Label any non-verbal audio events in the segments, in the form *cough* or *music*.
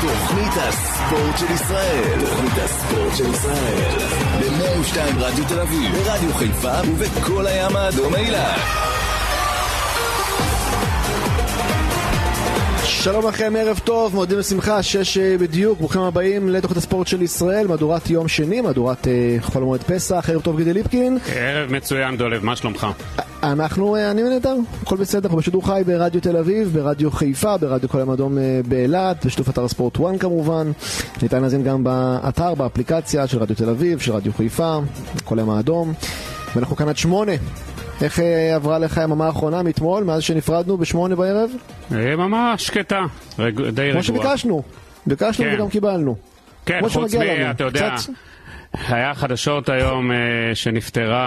תוכנית הספורט של ישראל. תוכנית הספורט של ישראל. ב-102 רדיו תל אביב, ברדיו חיפה ובכל הים האדום אילת. שלום לכם, ערב טוב, מועדים לשמחה, שש אה, בדיוק, ברוכים הבאים לתוכנית הספורט של ישראל, מהדורת יום שני, מהדורת אה, חול המועד פסח, ערב טוב גידי ליפקין. ערב מצוין דולב, מה שלומך? אנחנו, אה, אני ונהדר, הכל בסדר, אנחנו בשידור חי ברדיו תל אביב, ברדיו חיפה, ברדיו כל אדום באילת, בשיתוף אתר ספורט 1 כמובן. ניתן להזין גם באתר, באפליקציה של רדיו תל אביב, של רדיו חיפה, כל האדום. ואנחנו כאן עד שמונה. איך אה, עברה לך היממה האחרונה מאתמול, מאז שנפרדנו בשמונה בערב? אה, ממש שקטה, רג... די רגועה. כמו שביקשנו, ביקשנו כן. וגם קיבלנו. כן, חוץ מ... לנו. אתה יודע, קצת- היה חדשות היום אה, שנפטרה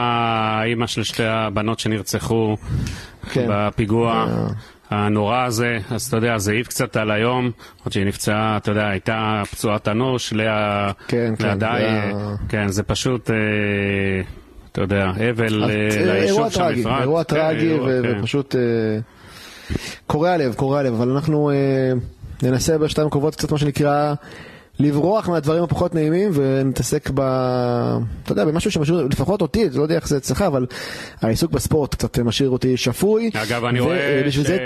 האימא של שתי הבנות שנרצחו כן. בפיגוע. הנורא הזה, אז אתה יודע, זה העיף קצת על היום, למרות שהיא נפצעה, אתה יודע, הייתה פצועת אנוש, לאה כן, כן, לידי, כן, זה פשוט, אה, אתה יודע, אבל אה, אה, ליישוב שם בפרט. אירוע כן, טרגי כן. ופשוט אה, קורע לב, קורע לב, אבל אנחנו אה, ננסה בשתיים הקרובות קצת מה שנקרא לברוח מהדברים הפחות נעימים ונתעסק ב... אתה יודע, במשהו שמשאיר, לפחות אותי, לא יודע איך זה אצלך, אבל העיסוק בספורט קצת משאיר אותי שפוי. אגב, אני ו- רואה אה, בשביל זה...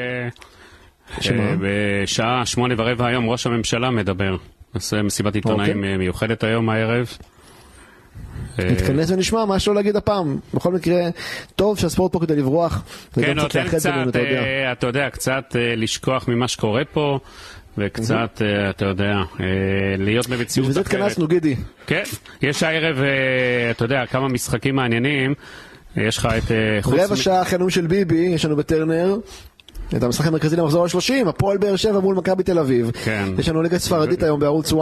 שמה? שבשעה שמונה ורבע היום ראש הממשלה מדבר. עושה מסיבת עיתונאים אוקיי. אה, מיוחדת היום הערב. אה, נתכנס ונשמע מה יש לו להגיד הפעם. בכל מקרה, טוב שהספורט פה כדי לברוח. כן, נותן קצת, בינינו, אתה יודע. אה, אתה יודע, קצת אה, לשכוח ממה שקורה פה, וקצת, אה, אתה יודע, אה, להיות במציאות בשביל זה אחרת. התכנסנו, גידי. כן, יש הערב, אה, אתה יודע, כמה משחקים מעניינים. יש לך את... אה, רבע שעה אחרי הנאום של ביבי, יש לנו בטרנר. את המשחק המרכזי למחזור ה-30, הפועל באר שבע מול מכבי תל אביב. כן. יש לנו ליגה ספרדית היום בערוץ 1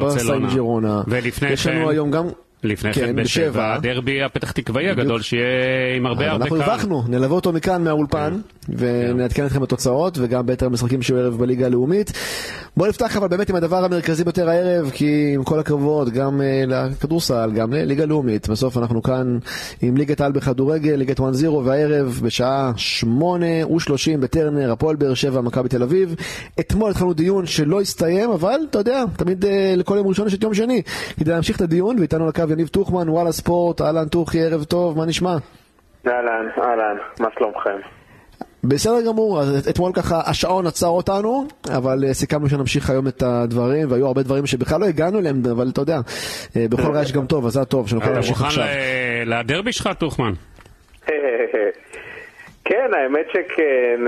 ברסה עם ג'ירונה. ולפני יש לנו כן- היום גם... לפני כן, כן בשבע. הדרבי הפתח תקוואי הגדול, שיהיה עם הרבה הרבה אנחנו קהל. הרווחנו, נלווה אותו מכאן מהאולפן, ונעדכן אתכם בתוצאות, וגם ביתר המשחקים שהוא ערב בליגה הלאומית. בואו נפתח אבל באמת עם הדבר המרכזי ביותר הערב, כי עם כל הכבוד, גם אה, לכדורסל, גם לליגה הלאומית. בסוף אנחנו כאן עם ליגת העל בכדורגל, ליגת 1-0, והערב בשעה 8 ו-30 בטרנר, הפועל באר שבע, מכבי תל אביב. אתמול התחלנו דיון שלא הסתיים, אבל אתה יודע, תמיד אה, לכל יום ראשון יש את יום שני. כדי להמשיך את הדיון, ואיתנו על הקו יניב טוחמן, וואלה ספורט, אהלן טוחי, ערב טוב, מה נשמע? אהלן, אהלן, מה שלומכם? בסדר גמור, אז אתמול ככה השעון עצר אותנו, אבל אה, סיכמנו שנמשיך היום את הדברים, והיו הרבה דברים שבכלל לא הגענו אליהם, אבל אתה יודע, אה, בכל רעש גם טוב, אז זה הטוב, שנוכל אתה להמשיך מוכן עכשיו. ל- לדרבי שלך, טוחמן? *laughs* כן, האמת שכן,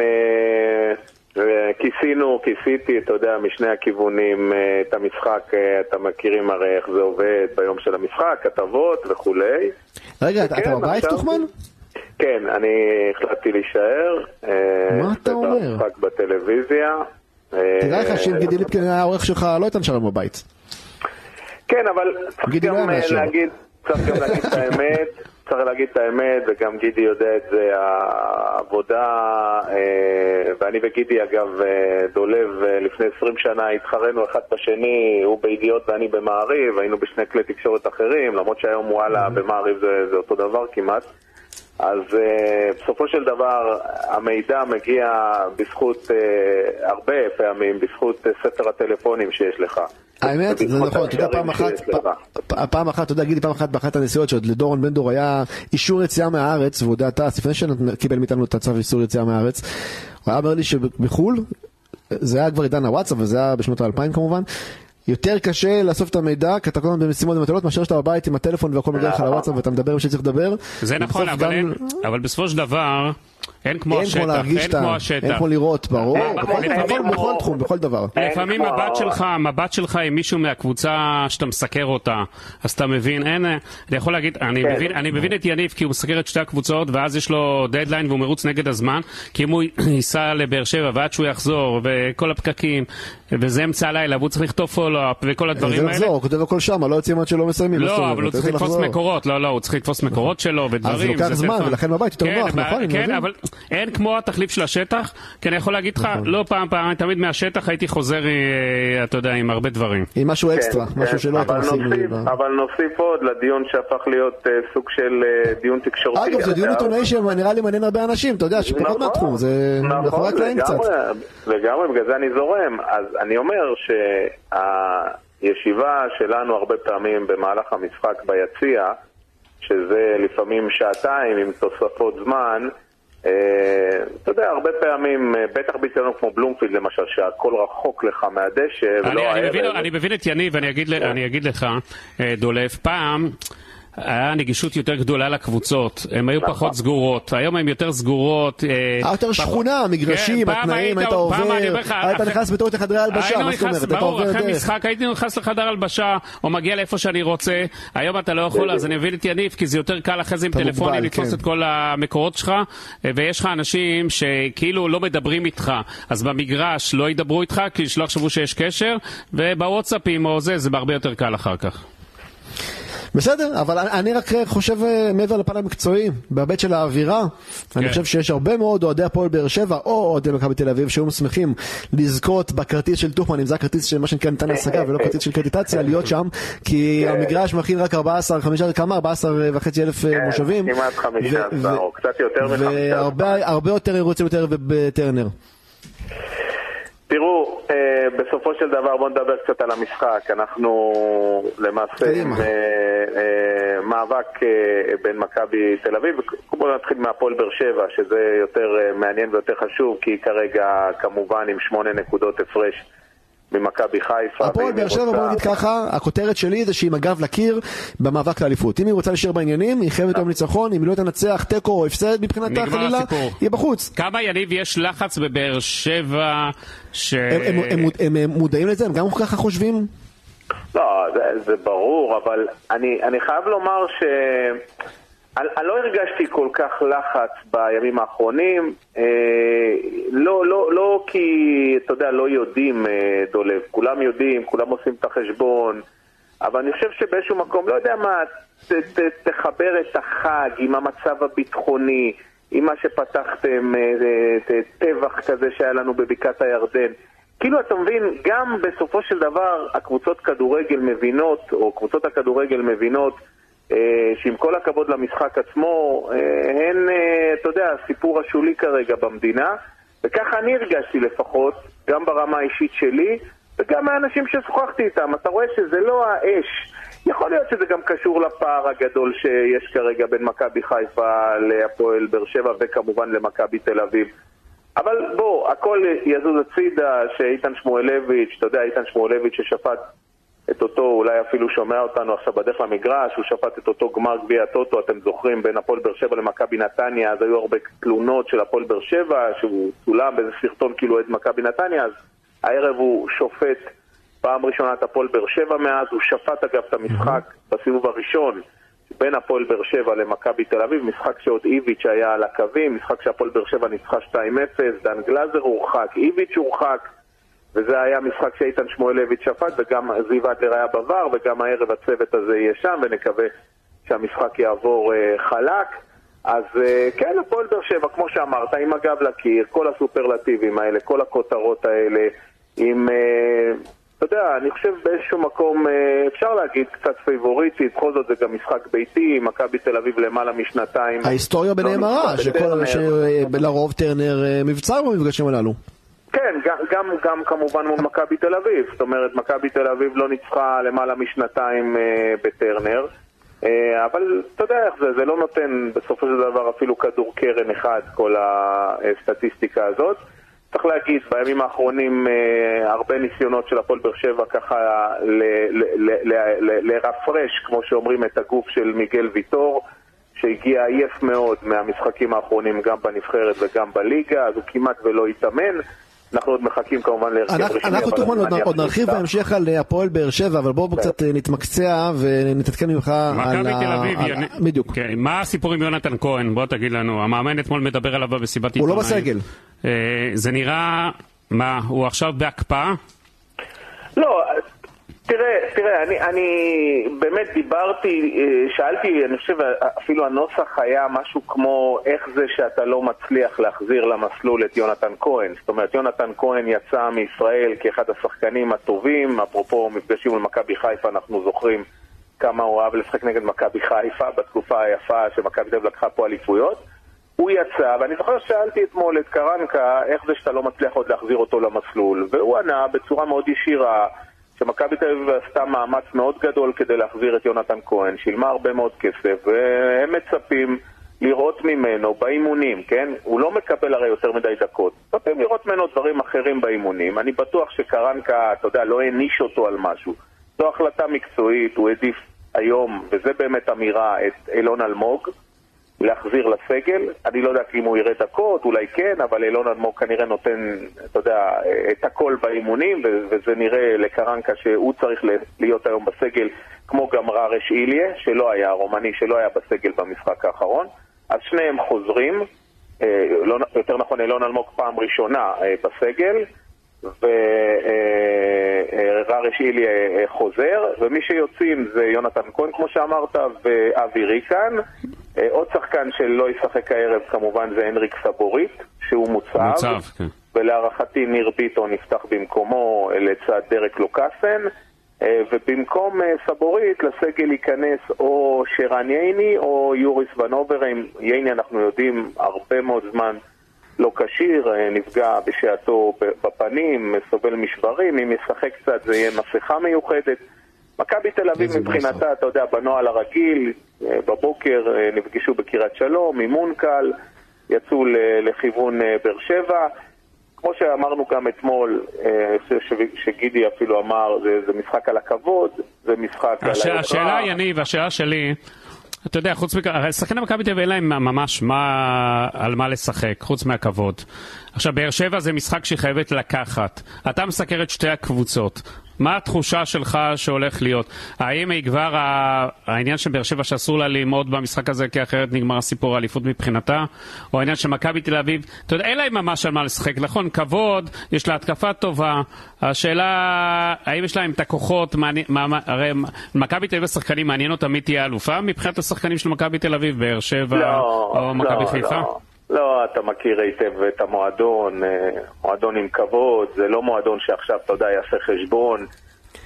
אה, אה, כיסינו, כיסיתי, אתה יודע, משני הכיוונים אה, את המשחק, אה, אתם מכירים הרי איך זה עובד ביום של המשחק, כתבות וכולי. רגע, אתה כן, אתה בבית טוחמן? כן, אני החלטתי להישאר. אה, מה אתה אומר? במשחק בטלוויזיה. תדע לך שאם גידי ליפקין היה העורך שלך, לא הייתה נשאר בבית. כן, אבל צריך לא צריך גם להגיד את *laughs* האמת, צריך להגיד את האמת, וגם גידי יודע את זה, העבודה, אה, ואני וגידי אגב, אה, דולב, אה, לפני 20 שנה התחרנו אחד בשני, הוא בידיעות ואני במעריב, היינו בשני כלי תקשורת אחרים, למרות שהיום וואלה במעריב זה, זה אותו דבר כמעט. אז uh, בסופו של דבר המידע מגיע בזכות, uh, הרבה פעמים, בזכות uh, ספר הטלפונים שיש לך. האמת, זה נכון, אתה יודע, פעם אחת, פעם אחת, אתה יודע, גידי, פעם אחת באחת הנסיעות שעוד לדורון בן דור היה אישור יציאה מהארץ, והוא יודע, טס, לפני שקיבל מאיתנו את הצו איסור יציאה מהארץ, הוא היה אומר לי שבחו"ל, זה היה כבר עידן הוואטסאפ, וזה היה בשנות האלפיים כמובן, יותר קשה לאסוף את המידע, כי אתה כל הזמן במשימות ומטלות, מאשר שאתה בבית עם הטלפון והכל מגיע לך לוואטסאפ ואתה מדבר עם שצריך לדבר. זה נכון, אבל בסופו של דבר, אין כמו אין השטח, כמו להרגיש אין את ה... כמו אין השטח. כמו לראות, ברור, אין בכל- כמו- אין בכל- תחום, בכל דבר. אין לפעמים מבט שלך, מבט שלך עם מישהו מהקבוצה שאתה מסקר אותה, אז אתה מבין, אין, אני יכול להגיד, אני כן. מבין, אני מבין את יניב כי הוא מסקר את שתי הקבוצות ואז יש לו דדליין והוא מרוץ נגד הזמן, כי אם הוא *clears throat* ייסע לבאר שבע ועד שהוא יחזור וכל הפקקים, וזה אמצע הלילה והוא צריך לכתוב פולו-אפ וכל זה הדברים האלה. לחזור, הוא כותב הכל שם, לא יוצאים עד שלא מסיימים. לא, אומרת? אבל הוא צריך לתפוס. מקורות, לא, לא, הוא צריך לתפוס מקורות שלו ודברים. אז זה לוקח זמן. ולכן בבית יותר כן, נוח, נכון, אני כן, מבין. אבל אין כמו התחליף של השטח, כי אני יכול להגיד לך, לא פעם, פעם, תמיד מהשטח הייתי חוזר, אה, אתה יודע, עם הרבה דברים. עם משהו אקסטרה, כן, משהו כן. שלא. נוסיף- ב- אבל נוסיף עוד לדיון שהפך להיות אה, סוג של אה, דיון תקשורתי. אגב, זה דיון. עיתונאי שנראה לי מעניין הרבה אנשים, אתה יודע, שפחות נכון, מהתחום, זה נכון, מאחורי הקלעים קצת. לגמרי, בגלל זה אני זורם. אז אני אומר שהישיבה שלנו הרבה פעמים במהלך המשחק ביציע, שזה לפעמים שעתיים עם תוספות זמן, אתה יודע, הרבה פעמים, אה, בטח ביציאנו כמו בלומפילד למשל, שהכל רחוק לך מהדשא, ולא אני, אני, מבין, הערב. אני מבין את יניב, אני אגיד לך, אה, דולף, פעם היה נגישות יותר גדולה לקבוצות, הן היו נכון. פחות סגורות, היום הן יותר סגורות. אה, היה יותר פחות- שכונה, מגרשים, כן, פעם התנאים, היית- היית עובר, היית אחרי- נכנס בטעות לחדרי הלבשה, מה זאת אומרת? אתה ברור, עובר אחרי דרך. משחק הייתי נכנס לחדר הלבשה, או מגיע לאיפה שאני רוצה, היום אתה לא יכול, אז אני מבין את יניב, כי זה יותר קל אחרי זה עם טלפונים לתפוס כן. את כל המקורות שלך, אה, ויש לך אנשים שכאילו לא מדברים איתך, אז במגרש לא ידברו איתך, כי שלא יחשבו שיש קשר, ובוואטסאפים או זה, זה הרבה יותר קל אחר כך. בסדר, אבל אני- אני רק חושב אה, מעבר לפן המקצועי, בהיבט של האווירה, אני כן. חושב שיש הרבה מאוד אוהדי הפועל באר שבע, או אוהדי מכבי תל אביב, שהיו שמחים לזכות בכרטיס של טוחמן, אם זה הכרטיס של מה שנקרא ניתן להשגה ולא כרטיס של קרדיטציה, להיות שם, כי כן. המגרש מכיל רק 14, 15, כמה? 14 וחצי אלף אה, כן, מושבים. כמעט 15, ו- ו- או קצת יותר מ-15. והרבה הרבה יותר רוצים יותר בטרנר. תראו, אה, בסופו של דבר בואו נדבר קצת על המשחק. אנחנו למעשה עם. אה, אה, מאבק אה, בין מכבי תל אביב, בואו נתחיל מהפועל באר שבע, שזה יותר אה, מעניין ויותר חשוב, כי היא כרגע כמובן עם שמונה נקודות הפרש ממכבי חיפה. הפועל ואם באר שבע, בוא נגיד ככה, הכותרת שלי זה שהיא עם הגב לקיר במאבק לאליפות. אם היא רוצה להישאר בעניינים, היא חייבת יום ניצחון, אם היא לא תנצח תיקו או הפסד מבחינתה חלילה. היא בחוץ. כמה יניב יש לחץ בבאר שבע, ש... הם- הם- הם מוד- הם הם מודעים לזה? הם גם ככה חושבים? לא, זה, זה ברור, אבל אני, אני חייב לומר ש... אני, לא הרגשתי כל כך לחץ בימים האחרונים, אה, לא, לא, לא כי, אתה יודע, לא יודעים, אה, דולב, כולם יודעים, כולם עושים את החשבון, אבל אני חושב שבאיזשהו מקום, לא יודע מה, ת, ת, תחבר את החג עם המצב הביטחוני, עם מה שפתחתם, אה, אה, טבח כזה שהיה לנו בבקעת הירדן. כאילו, אתה מבין, גם בסופו של דבר הקבוצות כדורגל מבינות, או קבוצות הכדורגל מבינות, שעם כל הכבוד למשחק עצמו, אה, הן, אה, אתה יודע, הסיפור השולי כרגע במדינה, וככה אני הרגשתי לפחות, גם ברמה האישית שלי, וגם מהאנשים ששוחחתי איתם. אתה רואה שזה לא האש. יכול להיות שזה גם קשור לפער הגדול שיש כרגע בין מכבי חיפה להפועל באר שבע, וכמובן למכבי תל אביב. אבל בוא, הכל יזוז הצידה, שאיתן שמואלביץ', אתה יודע, איתן שמואלביץ' ששפט את אותו, אולי אפילו שומע אותנו עכשיו בדרך למגרש, הוא שפט את אותו גמר גביע הטוטו, אתם זוכרים, בין הפועל באר שבע למכבי נתניה, אז היו הרבה תלונות של הפועל באר שבע, שהוא צולם באיזה סרטון כאילו אוהד מכבי נתניה, אז הערב הוא שופט פעם ראשונה את הפועל באר שבע מאז, הוא שפט אגב את המשחק בסיבוב הראשון בין הפועל באר שבע למכבי תל אביב, משחק שעוד איביץ' היה על הקווים, משחק שהפועל באר שבע ניצחה 2-0, דן גלאזר הורחק, איביץ' הורחק, וזה היה משחק שאיתן שמואלביץ' שפט, וגם זיו אדלר היה בVAR, וגם הערב הצוות הזה יהיה שם, ונקווה שהמשחק יעבור אה, חלק. אז אה, כן, הפועל באר שבע, כמו שאמרת, עם הגב לקיר, כל הסופרלטיבים האלה, כל הכותרות האלה, עם... אה, אתה יודע, אני חושב באיזשהו מקום, אה, אפשר להגיד קצת פייבוריטית, בכל זאת זה גם משחק ביתי, מכבי תל אביב למעלה משנתיים. ההיסטוריה ביניהם לא שכל- בטרנר. שלרוב טרנר מבצר במפגשים הללו. כן, גם, גם, גם כמובן מול מכבי תל אביב. זאת אומרת, מכבי תל אביב לא ניצחה למעלה משנתיים אה, בטרנר. אה, אבל אתה יודע איך זה, זה לא נותן בסופו של דבר אפילו כדור קרן אחד, כל הסטטיסטיקה הזאת. צריך להגיד, בימים האחרונים אה, הרבה ניסיונות של הפועל באר שבע ככה לרפרש, כמו שאומרים, את הגוף של מיגל ויטור. שהגיע עייף מאוד מהמשחקים האחרונים גם בנבחרת וגם בליגה, אז הוא כמעט ולא התאמן. אנחנו עוד מחכים כמובן להרכב אנחנו- רשמי. אנחנו תוכמן עוד- נרחיב. בהמשך על אה, הפועל באר שבע, אבל בואו קצת אה, נתמקצע ונתעדכן ממך על ה- בדיוק. כן, מה הסיפור עם יונתן כהן? בוא תגיד לנו. המאמן אתמול מדבר עליו במסיבת הוא לא עיתונאים. בסגל. אה, זה נראה... מה, הוא עכשיו בהקפאה? לא, תראה, תראה, אני, אני באמת דיברתי, אה, שאלתי, אני חושב אפילו הנוסח היה משהו כמו איך זה שאתה לא מצליח להחזיר למסלול את יונתן כהן. זאת אומרת, יונתן כהן יצא מישראל כאחד השחקנים הטובים, אפרופו מפגשים מול מכבי חיפה, אנחנו זוכרים כמה הוא אהב לשחק נגד מכבי חיפה בתקופה היפה שמכבי אביב לקחה פה אליפויות. הוא יצא, ואני זוכר ששאלתי אתמול את קרנקה איך זה שאתה לא מצליח עוד להחזיר אותו למסלול, והוא ענה בצורה מאוד ישירה שמכבי תל אביב עשתה מאמץ מאוד גדול כדי להחזיר את יונתן כהן, שילמה הרבה מאוד כסף, והם מצפים לראות ממנו באימונים, כן? הוא לא מקבל הרי יותר מדי דקות. מצפים לראות ממנו דברים אחרים באימונים. אני בטוח שקרנקה, אתה יודע, לא העניש אותו על משהו. זו החלטה מקצועית, הוא העדיף היום, וזה באמת אמירה, את אילון אלמוג. להחזיר לסגל. אני לא יודע אם הוא יראה דקות, אולי כן, אבל אילון אדמו"ר כנראה נותן, אתה יודע, את הכל באימונים, וזה נראה לקרנקה שהוא צריך להיות היום בסגל, כמו גם ררש איליה, שלא היה, הרומני שלא היה בסגל במשחק האחרון. אז שניהם חוזרים, לא, יותר נכון אילון אלמוג פעם ראשונה אה, בסגל. וררש אה, איליה חוזר, ומי שיוצאים זה יונתן כהן, כמו שאמרת, ואבי ריקן. אה, עוד שחקן שלא ישחק הערב כמובן זה הנריק סבורית, שהוא מוצב. מוצב, כן. ולהערכתי ניר ביטון יפתח במקומו אה, לצד דרק לוקאסן. אה, ובמקום סבורית לסגל ייכנס או שרן ייני או יוריס ונוברים. ייני אנחנו יודעים הרבה מאוד זמן לא כשיר, נפגע בשעתו בפנים, סובל משברים, אם ישחק קצת זה יהיה מסכה מיוחדת. מכבי תל אביב מבחינתה, אתה יודע, בנוהל הרגיל, אה, בבוקר אה, נפגשו בקריית שלום, אימון קל, יצאו לכיוון אה, באר שבע. כמו שאמרנו גם אתמול, שגידי אפילו אמר, זה, זה משחק על הכבוד, זה משחק הש... על היוקרה. השאלה, יניב, השאלה שלי, אתה יודע, חוץ מכך, שחקני מכבי תל אביב אין להם ממש מה, על מה לשחק, חוץ מהכבוד. עכשיו, באר שבע זה משחק שהיא חייבת לקחת. אתה מסקר את שתי הקבוצות. מה התחושה שלך שהולך להיות? האם יגבר העניין של באר שבע שאסור לה ללמוד במשחק הזה כי אחרת נגמר הסיפור האליפות מבחינתה? או העניין של מכבי תל אביב? אתה יודע, אין להם ממש על מה לשחק, נכון? כבוד, יש לה התקפה טובה. השאלה, האם יש להם את הכוחות? מעניין, מה, הרי מכבי תל אביב השחקנים מעניין אותם מי תהיה אלופה מבחינת השחקנים של מכבי תל אביב, באר שבע לא, או מכבי לא, חיפה? לא. לא, אתה מכיר היטב את המועדון, אה, מועדון עם כבוד, זה לא מועדון שעכשיו, אתה יודע, יעשה חשבון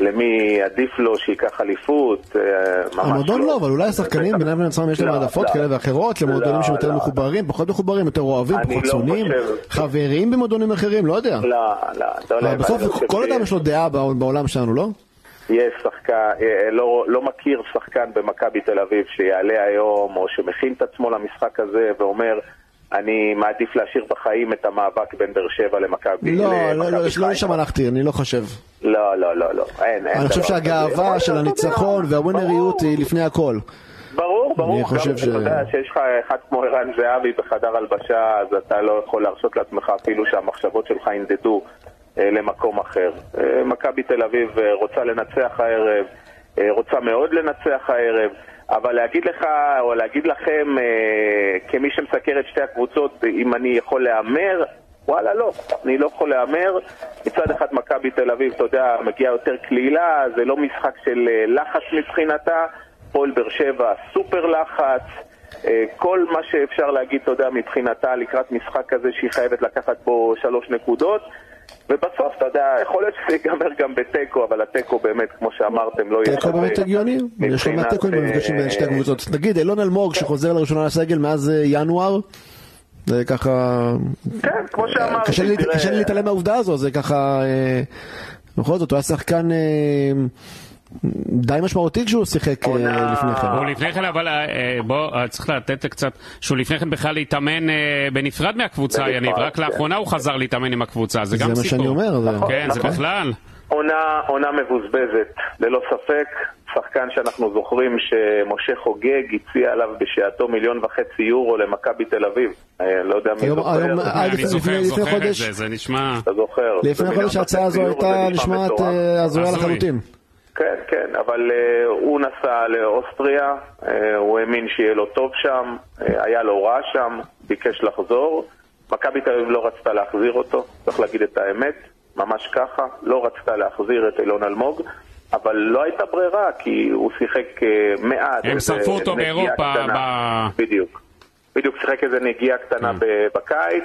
למי עדיף לו שייקח אליפות, אה, ממש לא. המועדון לא, אבל אולי השחקנים בינם לבין עצמם יש להם לא, העדפות לא. כאלה ואחרות, למועדונים שיותר מחוברים, פחות מחוברים, יותר אוהבים, פחות שונאים, חברים במועדונים אחרים, לא יודע. לא, לא, יודע. בסוף כל אדם יש לו דעה בעולם שלנו, לא? יש שחקן, אה, לא, לא מכיר שחקן במכבי תל אביב שיעלה היום, או שמכין את עצמו למשחק הזה ואומר, אני מעדיף להשאיר בחיים את המאבק בין באר שבע למכבי לא, לא, לא, לא לשם הלכתי, אני לא חושב. לא, לא, לא, לא, אין, אין. אני חושב שהגאווה של הניצחון והווינריות היא לפני הכל. ברור, ברור. אני חושב ש... אתה יודע שיש לך אחד כמו ערן זהבי בחדר הלבשה, אז אתה לא יכול להרשות לעצמך אפילו שהמחשבות שלך ינדדו אה, למקום אחר. אה, מכבי תל אביב אה, רוצה לנצח הערב, רוצה מאוד לנצח הערב. אבל להגיד לך, או להגיד לכם, אה, כמי שמסקר את שתי הקבוצות, אם אני יכול להמר, וואלה לא, אני לא יכול להמר. מצד אחד מכבי תל אביב, אתה יודע, מגיעה יותר קלילה, זה לא משחק של אה, לחץ מבחינתה. פועל באר שבע, סופר לחץ. אה, כל מה שאפשר להגיד, אתה יודע, מבחינתה לקראת משחק כזה שהיא חייבת לקחת בו שלוש נקודות. ובסוף, אתה יודע, יכול להיות שזה ייגמר גם בתיקו, אבל התיקו באמת, כמו שאמרתם, לא יהיה... תיקו באמת הגיוני, יש לא מעט תיקוים במפגשים בין שתי הקבוצות. נגיד, אילון אלמוג שחוזר לראשונה לסגל מאז אה, ינואר, זה ככה... כן, כמו שאמרתי. קשה לי להתעלם מהעובדה הזו, זה ככה... אה, בכל זאת, הוא היה שחקן... די משמעותי כשהוא שיחק אה, לפני כן. הוא לפני כן, אבל אה, בוא, אה, צריך לתת קצת, שהוא לפני כן בכלל להתאמן בנפרד מהקבוצה, יניב, רק כן. לאחרונה הוא חזר להתאמן עם הקבוצה, זה גם סיפור. זה מה שאני אומר. כן, זה נכון. בכלל. עונה מבוזבזת, ללא ספק. שחקן שאנחנו זוכרים שמשה חוגג הציע עליו בשעתו מיליון וחצי יורו למכבי תל אביב. לא יודע מי זוכר. אני זוכר, זוכר את זה, זה נשמע... אתה זוכר. לפני חודש ההצעה הזו הייתה נשמעת הזויה לחלוטין. כן, כן, אבל uh, הוא נסע לאוסטריה, uh, הוא האמין שיהיה לו טוב שם, uh, היה לו רע שם, ביקש לחזור. מכבי תל אביב לא רצתה להחזיר אותו, צריך להגיד את האמת, ממש ככה, לא רצתה להחזיר את אילון אלמוג. אבל לא הייתה ברירה, כי הוא שיחק מעט. הם שרפו אותו באירופה קטנה. ב- בדיוק. בדיוק שיחק איזה נגיעה קטנה כן. בקיץ,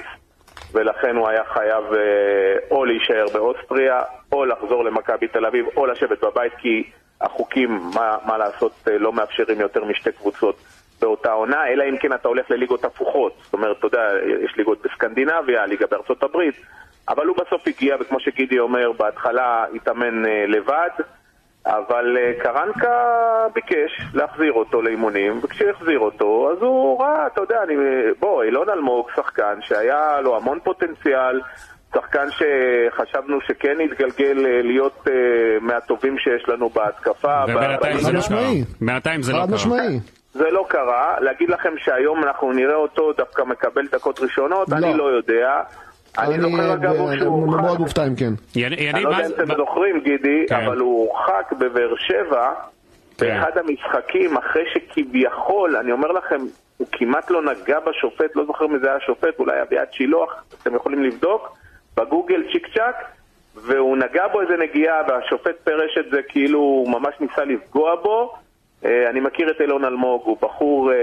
ולכן הוא היה חייב אה, או להישאר באוסטריה, או לחזור למכבי תל אביב, או לשבת בבית, כי החוקים, מה, מה לעשות, אה, לא מאפשרים יותר משתי קבוצות באותה עונה, אלא אם כן אתה הולך לליגות הפוכות. זאת אומרת, אתה יודע, יש ליגות בסקנדינביה, ליגה בארצות הברית, אבל הוא בסוף הגיע, וכמו שגידי אומר, בהתחלה התאמן אה, לבד. אבל אה, קרנקה ביקש להחזיר אותו לאימונים, וכשהחזיר אותו, אז הוא ראה, אתה יודע, אני, בוא, אילון אלמוג, שחקן שהיה לו המון פוטנציאל, שחקן שחשבנו שכן יתגלגל אה, להיות אה, מהטובים שיש לנו בהתקפה. ובינתיים זה לא קרה. בינתיים זה לא חד קרה. משמעי. זה לא קרה, להגיד לכם שהיום אנחנו נראה אותו דווקא מקבל דקות ראשונות, לא. אני לא יודע. אני זוכר אגב אה, שהוא מאוד הורחק, מופתע אם כן. אני לא יודע אם אתם זוכרים גידי, כן. אבל הוא הורחק בבאר שבע כן. באחד המשחקים אחרי שכביכול, אני אומר לכם, הוא כמעט לא נגע בשופט, לא זוכר מי זה היה השופט, אולי אביעד שילוח, אתם יכולים לבדוק, בגוגל צ'יק צ'אק, והוא נגע בו איזה נגיעה והשופט פירש את זה כאילו הוא ממש ניסה לפגוע בו. אה, אני מכיר את אילון אלמוג, הוא בחור אה,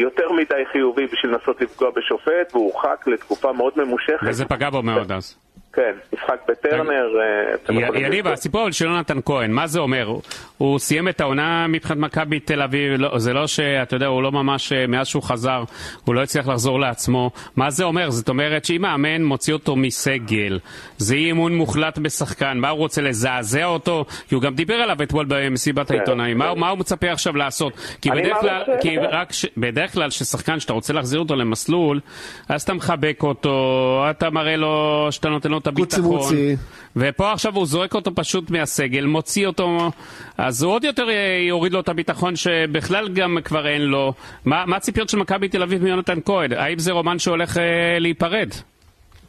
יותר מדי חיובי בשביל לנסות לפגוע בשופט, והוא הורחק לתקופה מאוד ממושכת. וזה פגע בו מאוד אז. כן, משחק בטרנר, אה, יניב. הסיפור של יונתן כהן, מה זה אומר? הוא- הוא סיים את העונה מבחינת מכבי תל אביב, לא- זה לא שאתה יודע, הוא לא ממש, אה, מאז שהוא חזר, הוא לא הצליח לחזור לעצמו. מה זה אומר? זאת אומרת שאם מאמן מוציא אותו מסגל, זה אי אמון מוחלט בשחקן, מה הוא רוצה לזעזע אותו? כי הוא גם דיבר עליו אתמול במסיבת העיתונאים, מה- מה הוא מצפה עכשיו לעשות? כי בדרך כלל, כי רק ש- בדרך כלל ששחקן שאתה רוצה להחזיר אותו למסלול, אז אתה מחבק אותו, אתה מראה לו שאתה נותן לו את קוצי הביטחון. מוצי. ופה עכשיו הוא זורק אותו פשוט מהסגל, מוציא אותו, אז הוא עוד יותר אה, יוריד לו את הביטחון שבכלל גם כבר אין לו. מה, מה הציפיות של מכבי תל אביב מיונתן כהן? האם זה רומן שהולך אה, להיפרד?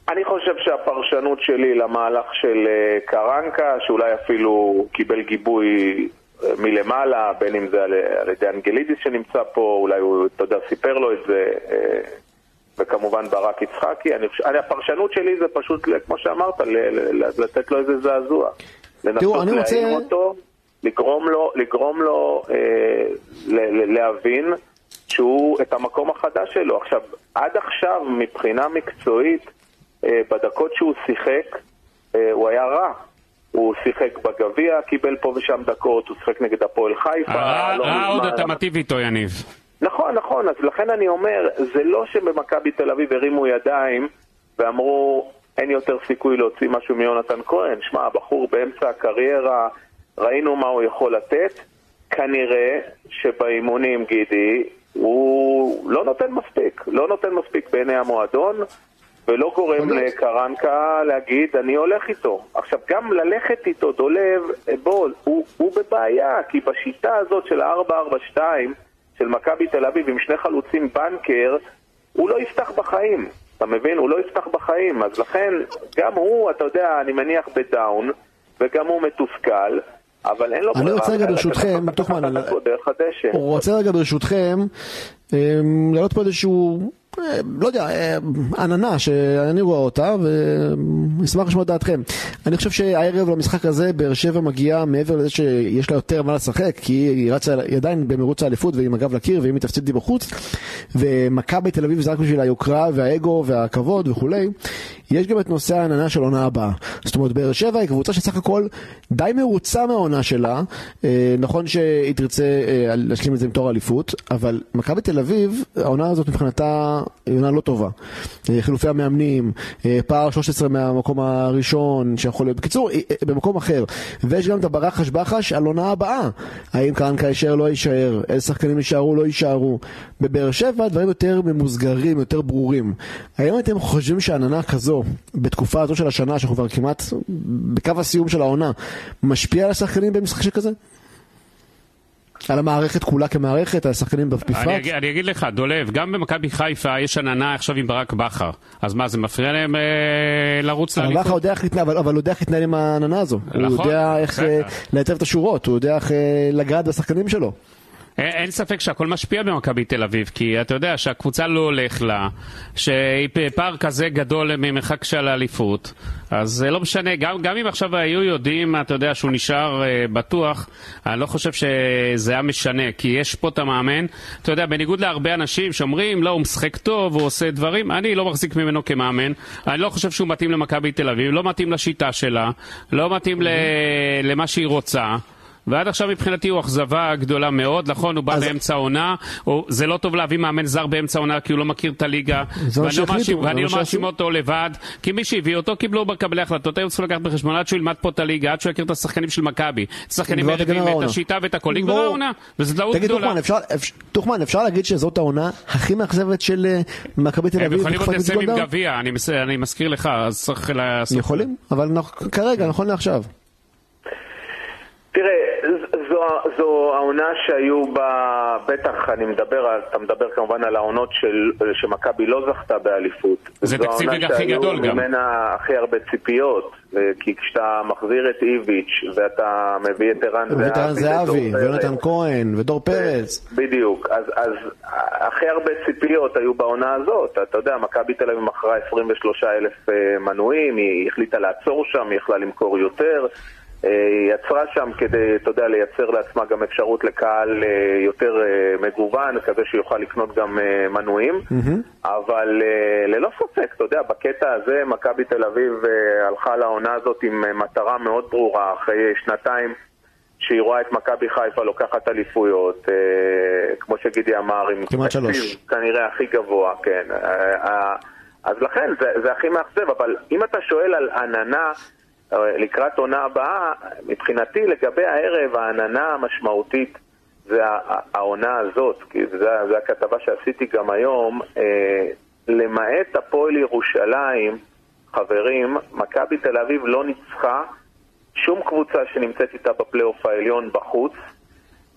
אני חושב שהפרשנות שלי למהלך של אה, קרנקה, שאולי אפילו קיבל גיבוי אה, מלמעלה, בין אם זה על, על ידי אנגלידיס שנמצא פה, אולי הוא, אתה יודע, סיפר לו את זה, אה, וכמובן ברק יצחקי. אני, אני, הפרשנות שלי זה פשוט, כמו שאמרת, ל, ל, ל, לתת לו איזה זעזוע. לנסות תראו, אני רוצה- להעיר אותו, לגרום לו, לגרום לו אה, ל, ל, להבין שהוא, את המקום החדש שלו. עכשיו, עד עכשיו, מבחינה מקצועית, אה, בדקות שהוא שיחק, אה, הוא היה רע. הוא שיחק בגביע, קיבל פה ושם דקות, הוא שיחק נגד הפועל חיפה. רע לא רע עוד. אתה מטיב איתו, יניב. נכון, נכון, אז לכן אני אומר, זה לא שבמכבי תל אביב הרימו ידיים ואמרו, אין יותר סיכוי להוציא משהו מיונתן כהן. שמע, הבחור באמצע הקריירה, ראינו מה הוא יכול לתת. כנראה שבאימונים, גידי, הוא לא נותן מספיק. לא נותן מספיק בעיני המועדון, ולא גורם. לקרנקה להגיד, אני הולך איתו. עכשיו, גם ללכת איתו, דולב, בוא, הוא, הוא בבעיה, כי בשיטה הזאת של ה-442, של מכבי תל אביב עם שני חלוצים בנקר, הוא לא יפתח בחיים. אתה מבין? הוא לא יפתח בחיים. אז לכן, גם הוא, אתה יודע, אני מניח בדאון, וגם הוא מתוסכל, אבל אין לו אני ברירה רוצה רגע ברשותכם, תוכמן, הדשא. הוא רוצה רגע ברשותכם אמ, להעלות פה איזשהו, לא יודע, אה, עננה שאני רואה אותה ואשמח לשמוע את דעתכם. אני חושב שהערב למשחק הזה באר שבע מגיעה מעבר לזה שיש לה יותר מה לשחק כי היא רצה, היא עדיין במרוץ האליפות והיא עם הגב לקיר ואם היא בחוץ ומכבי תל אביב זה רק בשביל היוקרה והאגו והכבוד וכולי. יש גם את נושא העננה של עונה הבאה. זאת אומרת, באר שבע היא קבוצה שסך הכל די מרוצה מהעונה שלה. אה, נכון שהיא תרצה אה, להשלים את זה עם תואר אליפות, אבל מכבי תל אביב, העונה הזאת מבחינתה היא עונה לא טובה. אה, חילופי המאמנים, פער 13 מהמקום הראשון, שיכול להיות, בקיצור, במקום אחר. ויש גם את הברחש בחש על עונה הבאה. האם קרנקה יישאר, לא יישאר, איזה שחקנים יישארו, לא יישארו. בבאר שבע דברים יותר ממוסגרים, יותר ברורים. האם אתם חושבים שעננה כזו, בתקופה הזו של השנה, שאנחנו כבר כמעט בקו הסיום של העונה, משפיע על השחקנים במשחק שכזה? על המערכת כולה כמערכת, על השחקנים בפרט? אני, אני אגיד לך, דולב, גם במכבי חיפה יש עננה עכשיו עם ברק בכר. אז מה, זה מפריע להם אה, לרוץ בכר לאליפות? יודע איך להתנהל, אבל, אבל הוא יודע איך להתנהל עם העננה הזו. הוא נכון, יודע איך. אה, לייצב את השורות, הוא יודע איך אה, לגעת בשחקנים שלו. אין, אין ספק שהכל משפיע במכבי תל אביב, כי אתה יודע שהקבוצה לא הולך לה, שהיא פער כזה גדול ממרחק של האליפות, אז זה לא משנה, גם, גם אם עכשיו היו יודעים, אתה יודע, שהוא נשאר uh, בטוח, אני לא חושב שזה היה משנה, כי יש פה את המאמן, אתה יודע, בניגוד להרבה אנשים שאומרים, לא, הוא משחק טוב, הוא עושה דברים, אני לא מחזיק ממנו כמאמן, אני לא חושב שהוא מתאים למכבי תל אביב, לא מתאים לשיטה שלה, לא מתאים ל, למה שהיא רוצה. ועד עכשיו מבחינתי הוא אכזבה גדולה מאוד, נכון, הוא בא אז- באמצע העונה, זה לא טוב להביא מאמן זר באמצע העונה כי הוא לא מכיר את הליגה, ואני לא מאשים- לא שעשו. אותו לבד, כי מי שהביא אותו קיבלו מקבלי החלטות, היו צריכים לקחת בחשבון עד שהוא ילמד פה את הליגה, עד שהוא יכיר את השחקנים של מכבי, את השחקנים תגמר את. השיטה ואת הכל, נגמר. העונה, וזו טעות תגיד גדולה. אפשר- אפ- טוחמן, אפשר להגיד שזאת העונה הכי מאכזבת של אה, מכבי תל הם אביב? יכולים עוד בתקופת לסיים עם? גביע, אני מזכיר לך, אז צריך לעשות... יכולים, אבל כרגע, נכון לעכשיו. תראה, זו, זו העונה שהיו בה, בטח אני מדבר, על- אתה מדבר כמובן על העונות של, שמכבי לא זכתה באליפות. זה זו תקציב העונה ליגה הכי שהיו גדול גם. ממנה הכי הרבה ציפיות, אה, כי כשאתה מחזיר את איביץ' ואתה מביא את ערן זהבי, ויתרן זהבי, ודור ויונתן כהן, ודור פרץ. בדיוק, אז, אז הכי הרבה ציפיות היו בעונה הזאת. אתה יודע, מכבי תל אביב מכרה 23 אלף אה, מנויים, היא החליטה לעצור שם, היא יכלה למכור יותר. אה, יצרה שם כדי, אתה יודע, לייצר לעצמה גם אפשרות לקהל אה, יותר אה, מגוון, כזה שיוכל לקנות גם מנויים. אבל אה, ללא ספק, אתה יודע, בקטע הזה מכבי תל אביב הלכה לעונה הזאת עם מטרה מאוד ברורה, אחרי שנתיים שהיא רואה את מכבי חיפה לוקחת אליפויות, כמו שגידי אמר, עם כמעט תקציב שלוש. כנראה הכי גבוה, כן. אז לכן זה, זה הכי מאכזב, אבל אם אתה שואל על עננה לקראת עונה הבאה, מבחינתי לגבי הערב העננה המשמעותית זה העונה הזאת, כי זו הכתבה שעשיתי גם היום, אה, למעט הפועל ירושלים, חברים, מכבי תל אביב לא ניצחה שום קבוצה שנמצאת איתה בפלייאוף העליון בחוץ,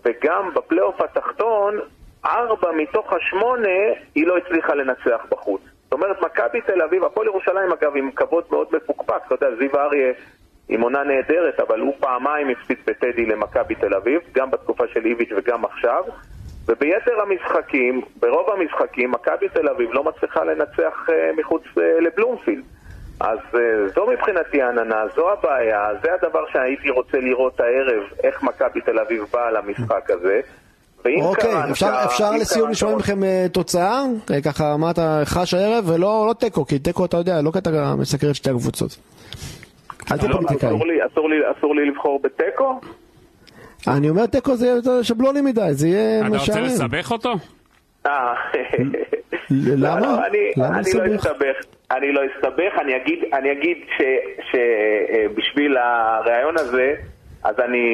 וגם בפלייאוף התחתון, ארבע מתוך השמונה היא לא הצליחה לנצח בחוץ. זאת אומרת, מכבי תל אביב, הפועל ירושלים אגב עם כבוד מאוד מפוקפק, אתה יודע, זיו אריה עם עונה נהדרת, אבל הוא פעמיים הפסיד בטדי למכבי תל אביב, גם בתקופה של איביץ' וגם עכשיו. וביתר המשחקים, ברוב המשחקים, מכבי תל אביב לא מצליחה לנצח אה, מחוץ אה, לבלומפילד. אז אה, זו מבחינתי העננה, זו הבעיה, זה הדבר שהייתי רוצה לראות הערב, איך מכבי תל אביב באה למשחק הזה. ואם אוקיי, קרנקה- אפשר- אפשר לסיום לשמוע מכם אה, תוצאה? אה, ככה, מה אתה חש הערב? ולא לא תיקו, כי תיקו, אתה יודע, לא קטע מסקר את שתי הקבוצות. אל תהיה לא, פוליטיקאי. אסור לי- אסור לי- אסור לי לבחור בתיקו? אני אומר תיקו זה יותר שבלוני מדי, זה יהיה אתה רוצה משעמם. לסבך אותו? אה, למה? לא, לא, אני, למה אני לא לסבך? אסתבך. אני לא אסתבך, אני אגיד, אני אגיד שבשביל הריאיון הזה, אז אני,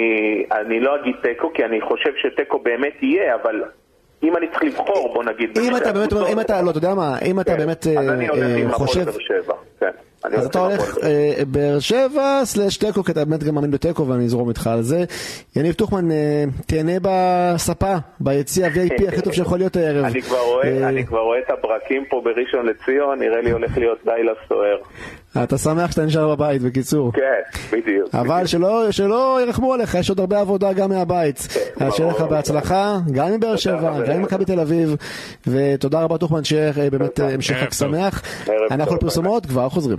אני לא אגיד תיקו, כי אני חושב שתיקו באמת יהיה, אבל אם אני צריך לבחור, בוא נגיד... אם אתה באמת, אם אתה, לא, אתה יודע מה, אם אתה כן, באמת אה, הפועל חושב, כן. אז אתה הולך באר אה, שבע סלש תיקו, כי אתה באמת גם מאמין בתיקו ואני אזרום איתך על זה. יניב טוחמן, אה, תהנה בספה, ביציע *laughs* VIP הכי טוב שיכול להיות הערב. אני כבר רואה, אה, אני כבר רואה את הברקים פה בראשון לציון, נראה לי הולך להיות לילה סוער. אתה שמח שאתה נשאר בבית, בקיצור. כן, בדיוק. אבל שלא, שלא ירחמו עליך, יש עוד הרבה עבודה גם מהבית. אז שיהיה לך. בהצלחה, גם עם באר שבע. גם עם מכבי תל אביב, ותודה רבה טוחמן, שיהיה אה, באמת המשך חג. שמח. אנחנו לפרסומות, כבר חוזרים.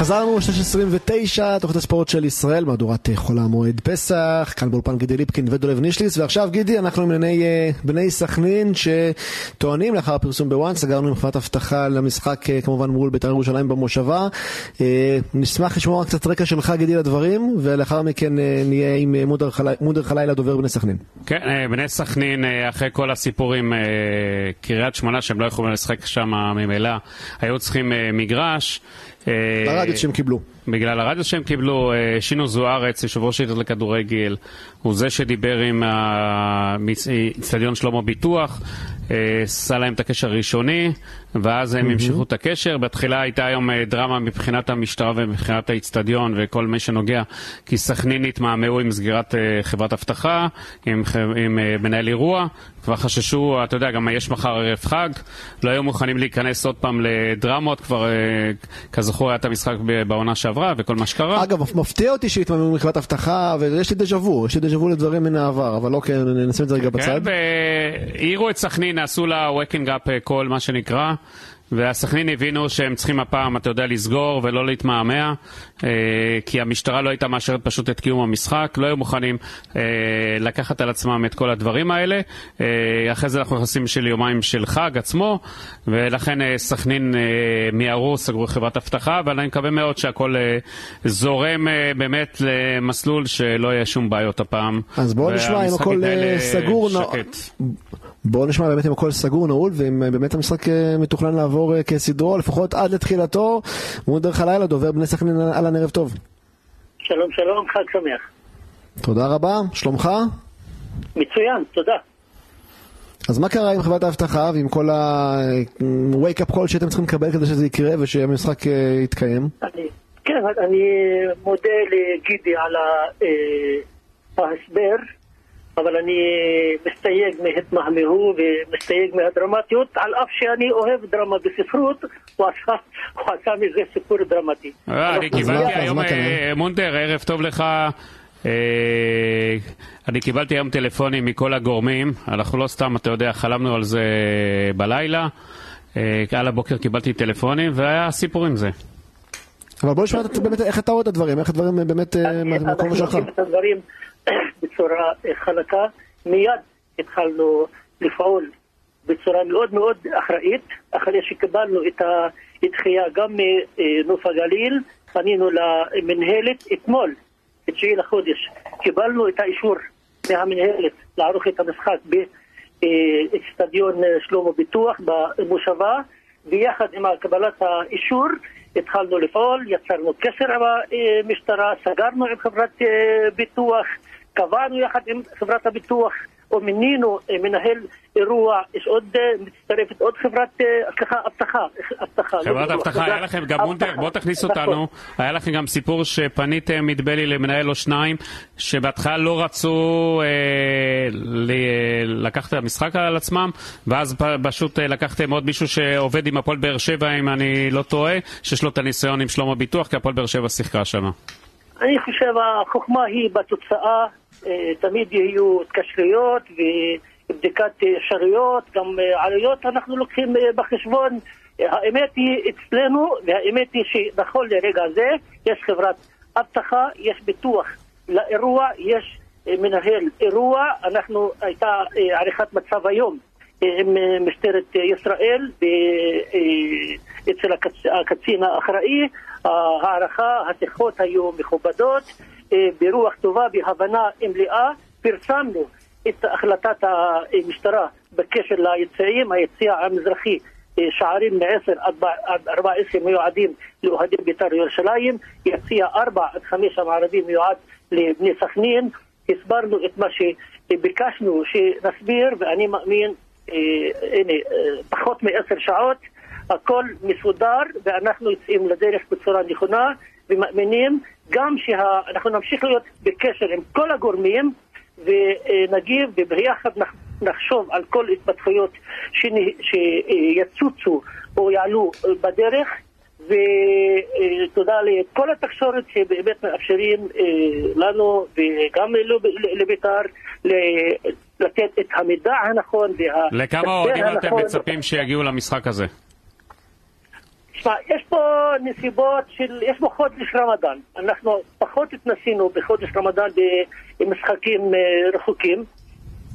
חזרנו, 6.29, תוכנית הספורט של ישראל, מהדורת אה, חול המועד פסח, כאן באולפן גידי ליפקין ודולב נישליס, ועכשיו גידי, אנחנו עם בני, אה, בני סכנין שטוענים לאחר הפרסום בוואן, סגרנו עם חברת אבטחה למשחק אה, כמובן מול בית"ר ירושלים במושבה. נשמח לשמוע קצת רקע שלך גידי לדברים, ולאחר מכן נהיה עם מודר חלי- מודר חלילה דובר בני סכנין. כן, בני סכנין, אחרי כל הסיפורים, קריית שמונה, שהם לא יכולים לשחק שם ממילא, היו צריכים מגרש. אה, לרדיוס שהם קיבלו. בגלל הרדיוס שהם קיבלו, אה, שינו זוארץ, יושב ראש העיתות לכדורגל, הוא זה שדיבר עם האיצטדיון שלמה ביטוח, אה, עשה להם את הקשר הראשוני, ואז הם המשיכו את הקשר. בתחילה הייתה היום אה, דרמה מבחינת המשטרה ומבחינת האיצטדיון וכל מי שנוגע, כי סכנין התמהמהו עם סגירת חברת אבטחה, עם, עם מנהל אירוע, כבר חששו, אתה יודע, גם יש מחר ערב חג, לא היו מוכנים להיכנס עוד פעם לדרמות, כבר כזכור היה את המשחק בעונה שעברה. שעברה וכל מה שקרה. אגב, מפתיע אותי שהתממנו מקבלת אבטחה, ויש לי דז'ה וו, יש לי דז'ה וו לדברים מן העבר, אבל אוקיי, נשים את זה רגע בצד. כן, והעירו את סכנין, עשו לה waking up call, מה שנקרא. והסכנין הבינו שהם צריכים הפעם, אתה יודע, לסגור ולא להתמהמה, אה, כי המשטרה לא הייתה מאשרת פשוט את קיום המשחק, לא היו מוכנים אה, לקחת על עצמם את כל הדברים האלה. אה, אחרי זה אנחנו נכנסים של יומיים של חג עצמו, ולכן סכנין מיהרו, סגרו חברת אבטחה, אבל אני מקווה מאוד שהכל זורם באמת למסלול שלא יהיה שום בעיות הפעם. אז בואו נשמע אם הכל סגור. שקט. בואו נשמע באמת אם הכל סגור נעול ואם באמת המשחק אה, מתוכנן לעבור אה, כסדרו לפחות עד לתחילתו. מול דרך הלילה דובר בני סכנין אהלן ערב טוב. שלום שלום חג שמח. תודה רבה, שלומך? מצוין, תודה. אז מה קרה עם חברת האבטחה ועם כל ה-wake up call שאתם צריכים לקבל כדי שזה יקרה ושהמשחק אה, יתקיים? אני, כן, אני מודה לגידי על ההסבר. אבל אני מסתייג מהתמהמהו ומסתייג מהדרמטיות, על אף שאני אוהב דרמה בספרות, הוא עשה, הוא עשה מזה סיפור דרמטי. אה, אני קיבלתי היום, אה, מונדר, ערב טוב לך. אה, אני קיבלתי היום טלפונים מכל הגורמים, אנחנו לא סתם, אתה יודע, חלמנו על זה בלילה. על הבוקר קיבלתי טלפונים והיה סיפור עם זה. אבל בוא נשמע באמת איך אתה רואה את הדברים, איך הדברים באמת מהמקום שלך. בצורה חלקה. מיד התחלנו לפעול בצורה מאוד מאוד אחראית, אחרי שקיבלנו את הדחייה גם מנוף הגליל, פנינו למנהלת אתמול, ב-9 לחודש, קיבלנו את האישור מהמנהלת לערוך את המשחק באצטדיון שלמה ביטוח במושבה, ויחד עם קבלת האישור התחלנו לפעול, יצרנו קשר עם המשטרה, סגרנו עם חברת ביטוח קבענו יחד עם חברת הביטוח, או מינינו אה, מנהל אירוע, יש עוד, אה, מצטרפת עוד חברת, אה, סליחה, אבטחה, אבטחה. לא חברת אבטחה, היה לכם גם מונדר, בוא תכניס נכון. אותנו, היה לכם גם סיפור שפניתם, נדמה לי, למנהל או שניים, שבהתחלה לא רצו לקחת את המשחק על עצמם, ואז פשוט לקחתם עוד מישהו שעובד עם הפועל באר שבע, אם אני לא טועה, שיש לו את הניסיון עם שלמה ביטוח, כי הפועל באר שבע שיחקה שם. אני חושב החוכמה היא בתוצאה, אה, תמיד יהיו התקשרויות ובדיקת אפשרויות, גם אה, עלויות אנחנו לוקחים אה, בחשבון. האמת היא אצלנו, והאמת היא שנכון לרגע זה, יש חברת אבטחה, יש ביטוח לאירוע, יש מנהל אירוע, אנחנו, הייתה עריכת מצב היום עם משטרת ישראל אצל הקצין האחראי, ההערכה, השיחות היו מכובדות, אה, ברוח טובה, בהבנה מלאה. פרסמנו את החלטת המשטרה בקשר ליציעים, היציע המזרחי, אה, שערים מ-10 עד 14 מיועדים לאוהדי בית"ר ירושלים, יציע 4 עד 5 המערבי מיועד לבני סכנין. הסברנו את מה שביקשנו שנסביר, ואני מאמין, אה, הנה, פחות מעשר שעות. הכל מסודר ואנחנו יוצאים לדרך בצורה נכונה ומאמינים גם שאנחנו נמשיך להיות בקשר עם כל הגורמים ונגיב וביחד נחשוב על כל התפתחויות שיצוצו או יעלו בדרך ותודה לכל התקשורת שבאמת מאפשרים אה, לנו וגם לבית"ר לתת את המידע הנכון. לכמה אוהדים אתם מצפים שיגיעו למשחק הזה? תשמע, יש פה נסיבות של, יש פה חודש רמדאן. אנחנו פחות התנסינו בחודש רמדאן במשחקים אה, רחוקים.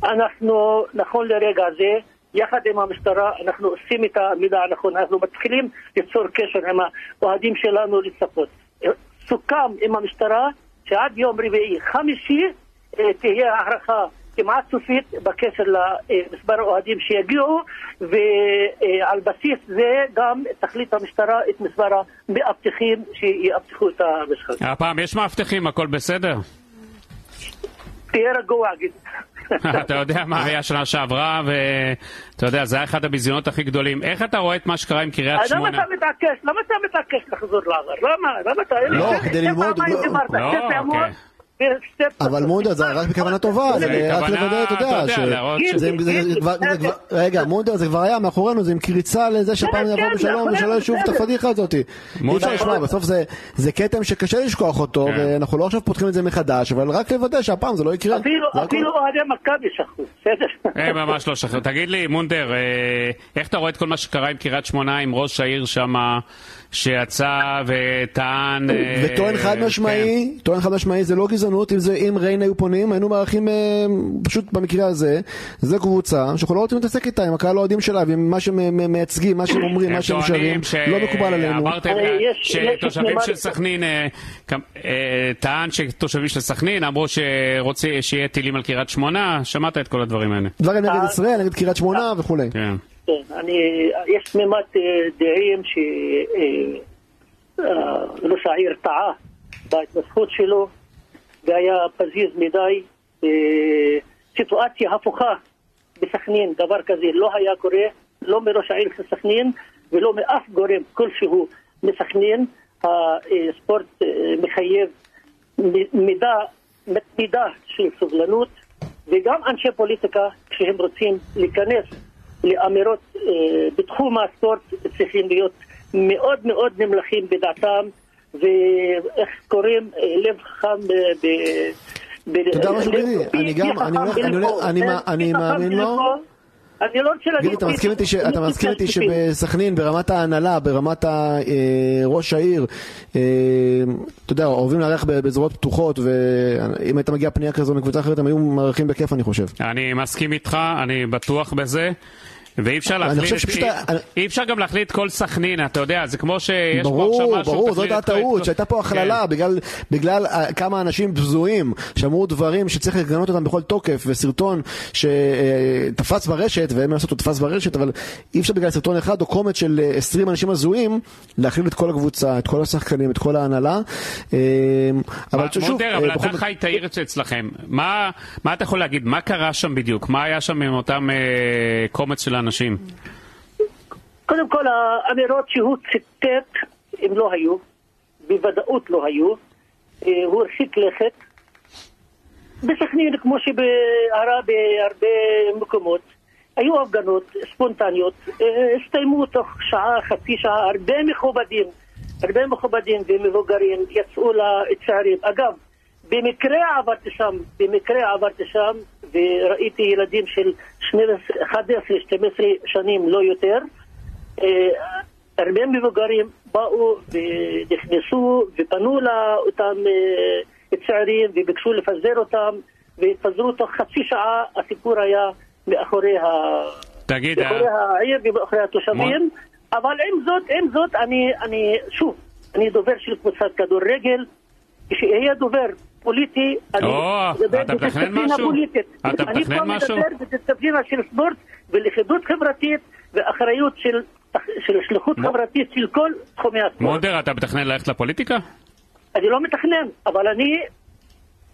אנחנו, נכון לרגע זה, יחד עם המשטרה, אנחנו עושים את המידע הנכון, אנחנו מתחילים ליצור קשר עם האוהדים שלנו לצפות. סוכם עם המשטרה שעד יום רביעי, חמישי, אה, תהיה הערכה כמעט סופית בקשר למספר האוהדים שיגיעו, ועל בסיס זה גם תחליט המשטרה את מספר המאבטחים שיאבטחו את המשחק. הפעם יש מאבטחים, הכל בסדר? תהיה רגוע, גיד. *laughs* אתה יודע מה היה שנה שעברה, ואתה יודע, זה היה אחד הביזיונות הכי גדולים. איך אתה רואה את מה שקרה עם קריית שמונה? למה אתה מתעקש? למה אתה מתעקש לחזור לעבר? למה? למה אתה... לא, כדי ללמוד... לא, אוקיי. אבל מונדר זה רק בכוונה טובה, זה רק לוודא, אתה יודע, רגע, מונדר זה כבר היה מאחורינו, זה עם קריצה לזה שפעם כן, יבוא כן, בשלום ושלא ישוב את. הפדיחה הזאת. אי אפשר לשמוע, בסוף זה- זה כתם שקשה לשכוח אותו, כן. ואנחנו לא עכשיו פותחים את זה מחדש, אבל רק לוודא שהפעם זה לא יקרה. אפילו אוהדי מכבי שכחו, בסדר? אה, ממש לא שחרר. תגיד לי, מונדר, אה, איך אתה רואה את כל מה שקרה עם קריית שמונה, עם ראש העיר שמה, שיצא וטען... אה, וטוען חד משמעי, טוען חד משמעי, זה לא גזענות, אם זה אם ריין היו פונים, היינו מארחים אה, פשוט במקרה הזה, זו קבוצה שאנחנו לא רוצים להתעסק איתה, עם הקהל האוהדים שלה, ועם מה שהם מייצגים, מה שהם אומרים, הם מה שהם שרים, לא מקובל עלינו. יש שתושבים של סכנין, אה, אה, טען שתושבים של סכנין אמרו שרוצים שיהיה טילים על קריית שמונה, שמעת את כל הדברים האלה. דברים נגד אה, ישראל, נגד קריית שמונה וכולי. כן. כן, אני, יש תמימת אה, דעים שראש העיר טעה בהתנסחות שלו והיה פזיז מדי. אה, סיטואציה הפוכה בסכנין, דבר כזה לא היה קורה, לא מראש העיר של סכנין ולא מאף גורם כלשהו מסכנין. הספורט אה, מחייב מידה מתמידה של סובלנות וגם אנשי פוליטיקה כשהם רוצים להיכנס לאמירות אה, בתחום הספורט צריכים להיות מאוד מאוד נמלכים בדעתם ואיך קוראים אה, לב חכם אה, ב... משהו, לב- גידי? אני גם- אני מאמין לו. אני לא רוצה להגיד... גידי, אתה מסכים איתי שבסכנין, ברמת ההנהלה, ברמת ראש העיר, אתה יודע, אוהבים לארח בזרועות פתוחות, ואם הייתה מגיעה פנייה כזו מקבוצה אחרת, הם היו מארחים בכיף, אני חושב. אני מסכים איתך, אני בטוח בזה. ואי אפשר להחליט, אי, אפשר גם להחליט כל סכנין, אתה יודע, זה כמו שיש פה ברור, עכשיו משהו, ברור, זאת תחליט הייתה את כל- שהייתה פה הכללה, כן. בגלל, בגלל אה, כמה אנשים בזויים שאמרו דברים שצריך לגנות אותם בכל תוקף, וסרטון שתפס ברשת, ואין מה לעשות, הוא תפס ברשת, אבל אי אפשר בגלל סרטון אחד או קומץ של אה, 20 אנשים הזויים, להכליל את כל הקבוצה, את כל השחקנים, את כל ההנהלה. אה, אבל שוב, מונדר, אה, אבל אתה זאת- חי את העיר אצלכם. מה אתה יכול להגיד? מה קרה שם בדיוק? מה היה שם עם אותם אה, קומץ של האנשים? קודם כל, האמירות שהוא ציטט, הם לא היו, בוודאות לא היו. אה, הוא הרחיק לכת. בסכנין, כמו שבהרה בהרבה מקומות, היו הפגנות ספונטניות, אה, הסתיימו תוך שעה, חצי שעה, הרבה מכובדים, הרבה מכובדים ומבוגרים יצאו לצעירים. אגב, במקרה עברתי שם, במקרה עברתי שם, וראיתי ילדים של 11-12 שנים, לא יותר. אה, הרבה מבוגרים באו ונכנסו ופנו לאותם אה, צעירים וביקשו לפזר אותם והתפזרו תוך חצי שעה, הסיפור היה מאחורי, ה... תגיד, מאחורי אה, העיר ומאחורי התושבים, אבל עם זאת, עם זאת, אני, אני, שוב, אני דובר של קבוצת כדורגל, כשאהיה דובר פוליטי, אני או, מדבר אתה מתכנן בדיסציפלינה משהו? פוליטית. אתה אני מתכנן פה משהו? מדבר בדיסציפלינה של ספורט ולכידות חברתית ואחריות של, של שליחות חברתית של כל תחומי הספורט. מונדר, אתה מתכנן ללכת לפוליטיקה? אני לא מתכנן, אבל אני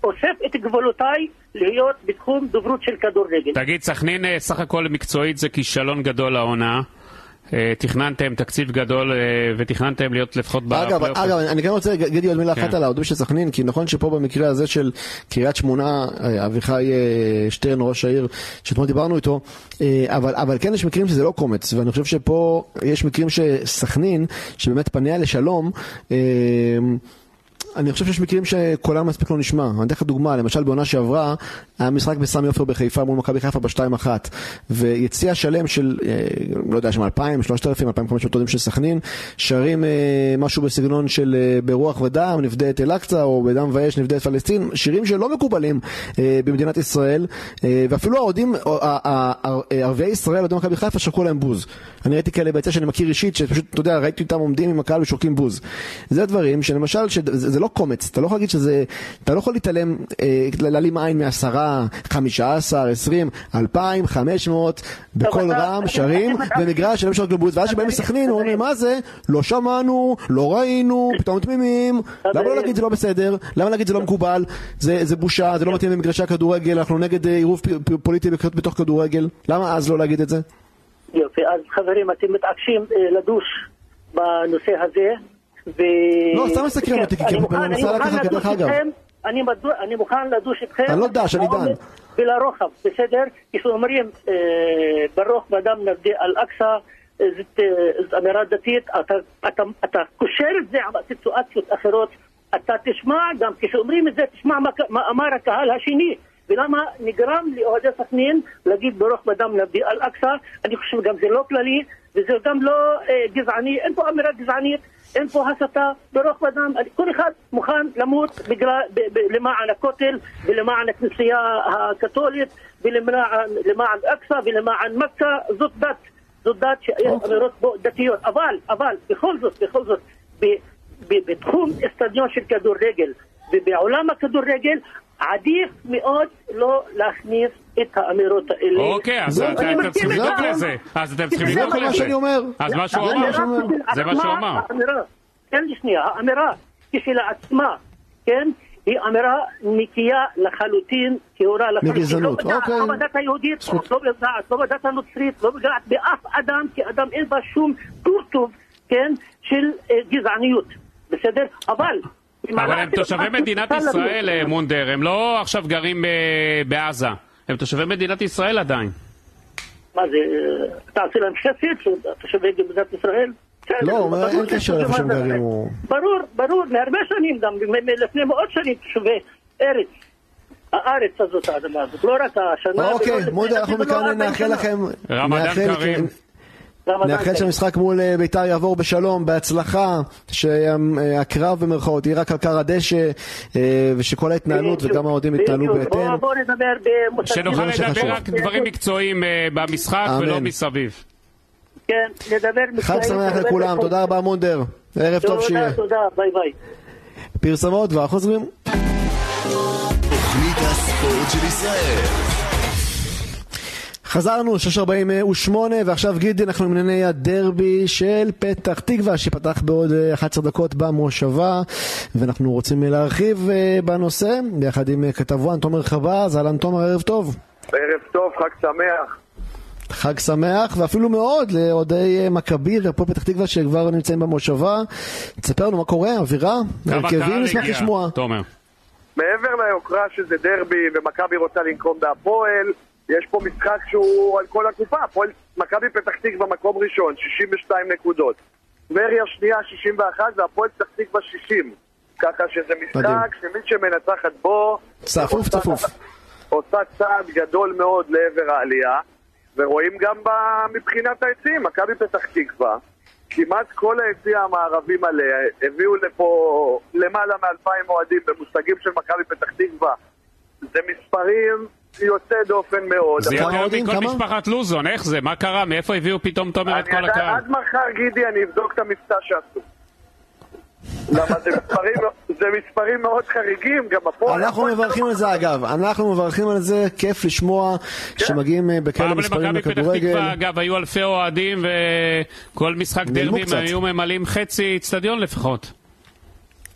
אוסף את גבולותיי להיות בתחום דוברות של כדורגל. תגיד, סכנין אה, סך הכל מקצועית זה כישלון גדול העונה. אה, תכננתם תקציב גדול אה, ותכננתם להיות לפחות אגב, בפלייאוף. אגב, אני גם רוצה, גידי, עוד מילה כן. אחת על האוהדים של סכנין, כי נכון שפה במקרה הזה של קריית שמונה, אה, אביחי שטרן, ראש העיר, שאתמול דיברנו איתו, אבל, אבל כן יש מקרים שזה לא קומץ, ואני חושב שפה יש מקרים שסכנין, שבאמת פניה לשלום, אני חושב שיש מקרים שקולם מספיק לא נשמע. אני אתן לך דוגמה, למשל בעונה שעברה, היה משחק בסמי עופר בחיפה מול מכבי חיפה בשתיים אחת, ויציע שלם של, לא יודע, שם 2,000, 3,000, 2,500 אוהדים של סכנין, שרים אה, משהו בסגנון של אה, ברוח ודם, נפדה את אל-אקצא, או בדם ואש נפדה את פלסטין, שירים שלא מקובלים אה, במדינת ישראל, אה, ואפילו האוהדים, ערביי ישראל, אוהדי מכבי חיפה, שרקו להם בוז. אני ראיתי כאלה ביציע שאני מכיר אישית, שפשוט, אתה יודע, ראיתי אותם עומדים עם הקהל ושורקים בוז. זה דברים שלמשל, שזה, זה לא קומץ, אתה לא יכול להגיד שזה, אתה לא יכול להתעלם, אה, להעלים עין מעשרה, חמישה עשר, עשרים, אלפיים, חמש מאות, בקול אתה- רם, שרים, *laughs* במגרש שלם של גלבוז, ואז שבאים לסכנין, אומרים, מה זה? לא שמענו, לא ראינו, פתאום תמימים, למה לא להגיד זה לא בסדר? למה להגיד זה לא מקובל? זה בושה, זה לא מתאים במגרשי הכדורגל, אנחנו נגד אה, עירוב פוליטי בתוך כדורגל, למה אז לא להגיד את זה? יופי, אז חברים, אתם מתעקשים אה, לדוש בנושא הזה, ו... לא, סתם מסקרן אותי, כי אני אני מנסה לקחת, לדוש דרך אגב. איתכם- אני, מדוע, אני מוכן לדוש איתכם. אני לא דש, אני דן. ולרוחב, בסדר? כשאומרים ברוך בדם נבדי אל-אקצא, זאת, אמירה דתית, אתה, אתה, אתה קושר את זה על סיטואציות אחרות, אתה תשמע גם כשאומרים את זה, תשמע מה, מה אמר הקהל השני. ולמה נגרם לאוהדי סכנין להגיד ברוך בדם נבדי אל-אקצא, אני חושב גם זה לא כללי, וזה גם לא אה, גזעני, אין פה אמירה גזענית, אין פה הסתה, ברוך בדם, כל אחד מוכן למות בגלל, ב, ב, למען הכותל ולמען הכנסייה הקתולית ולמען אקצא ולמען מכה, זאת דת, זאת דת שיש אוקיי. אמירות בו דתיות, אבל, אבל, בכל זאת, בכל זאת, ב, ב, בתחום אצטדיון של כדורגל ובעולם הכדורגל עדיף מאוד לא להכניס את האמירות האלה. אוקיי, אז זה- אתם צריכים. לבדוק לזה. אז אתם צריכים זה לבדוק מה לזה. שאני אומר. אז מה שהוא אמר, זה מה שהוא אמר. תן לי שנייה, האמירה כשלעצמה, כן, היא אמירה נקייה לחלוטין, טהורה לחלוטין. מגזענות, לא אוקיי. לא בדת היהודית. לא פוגעת, לא בדת הנוצרית, לא פוגעת באף אדם, כי אדם אין בה שום טורטוב, כן, של אה, גזעניות, בסדר? אבל... אבל הם תושבי מדינת ישראל, אה, מונדר, הם לא עכשיו גרים ב- בעזה. הם תושבי מדינת ישראל עדיין. מה זה, אה, אתה עושה להם חסד, תושבי מדינת ישראל? לא, אין קשר איפה שהם גרים, ברור, ברור, מהרבה שנים גם, לפני מאות שנים תושבי ארץ. הארץ הזאת, האדמה הזאת, לא רק השנה. אוקיי, מונדר, אנחנו מכאן ארבעים נאחל. לכם... רמדאן נאחל- כרים. נאחל. שהמשחק מול אה, ביתר יעבור בשלום, בהצלחה, שהקרב במרכאות יהיה רק על כר הדשא, אה, ושכל ההתנהלות וגם האוהדים יתנהלו. בהתאם. שנוכל לדבר. רק דברים מקצועיים אה, במשחק. ולא מסביב. כן, נדבר חג מקצועית, שמח לכולם. תודה רבה מונדר, ערב טוב שיהיה. תודה, תודה, ביי ביי. פרסמות ואנחנו חוזרים. תוכנית הספורט של ישראל. חזרנו, 6.48 ועכשיו גידי אנחנו עם ענייני הדרבי של פתח תקווה שפתח בעוד אה, 11 דקות במושבה ואנחנו רוצים להרחיב אה, בנושא ביחד עם אה, כתב וואן תומר חבז, אהלן תומר ערב טוב. ערב טוב, חג שמח. חג שמח ואפילו מאוד לאוהדי אה, מכבי והפועל פתח תקווה שכבר נמצאים במושבה. תספר לנו מה קורה, אווירה, הרכבים נשמח לשמוע. תומר. מעבר ליוקרה שזה דרבי ומכבי רוצה לנקום בהפועל, יש פה משחק שהוא על כל הקופה. הפועל, מכבי פתח תקווה מקום ראשון, 62 נקודות. טבריה שנייה, 61, והפועל פתח תקווה 60. ככה שזה מדהים. משחק שמי שמנצחת בו... צפוף צפוף. עושה צעד גדול מאוד לעבר העלייה, ורואים גם מבחינת העצים, מכבי פתח תקווה, כמעט כל היציא המערבי מלא, הביאו לפה למעלה מאלפיים אוהדים במושגים של מכבי פתח תקווה. זה מספרים יוצא דופן מאוד. זה יותר? מכל כמה? משפחת לוזון, איך זה? מה קרה? מאיפה הביאו פתאום תומר את כל הקהל? עד מחר, גידי, אני אבדוק את המבצע שעשו. למה זה מספרים, זה מספרים מאוד חריגים, גם הפועל... אנחנו מברכים על זה אגב, אנחנו מברכים על זה, כיף לשמוע שמגיעים אה, בכאלה פעם מספרים למכבי פתח לכדורגל. תקווה, אגב, היו אלפי אוהדים וכל משחק נעלמו דרבי הם קצת. היו ממלאים חצי אצטדיון לפחות.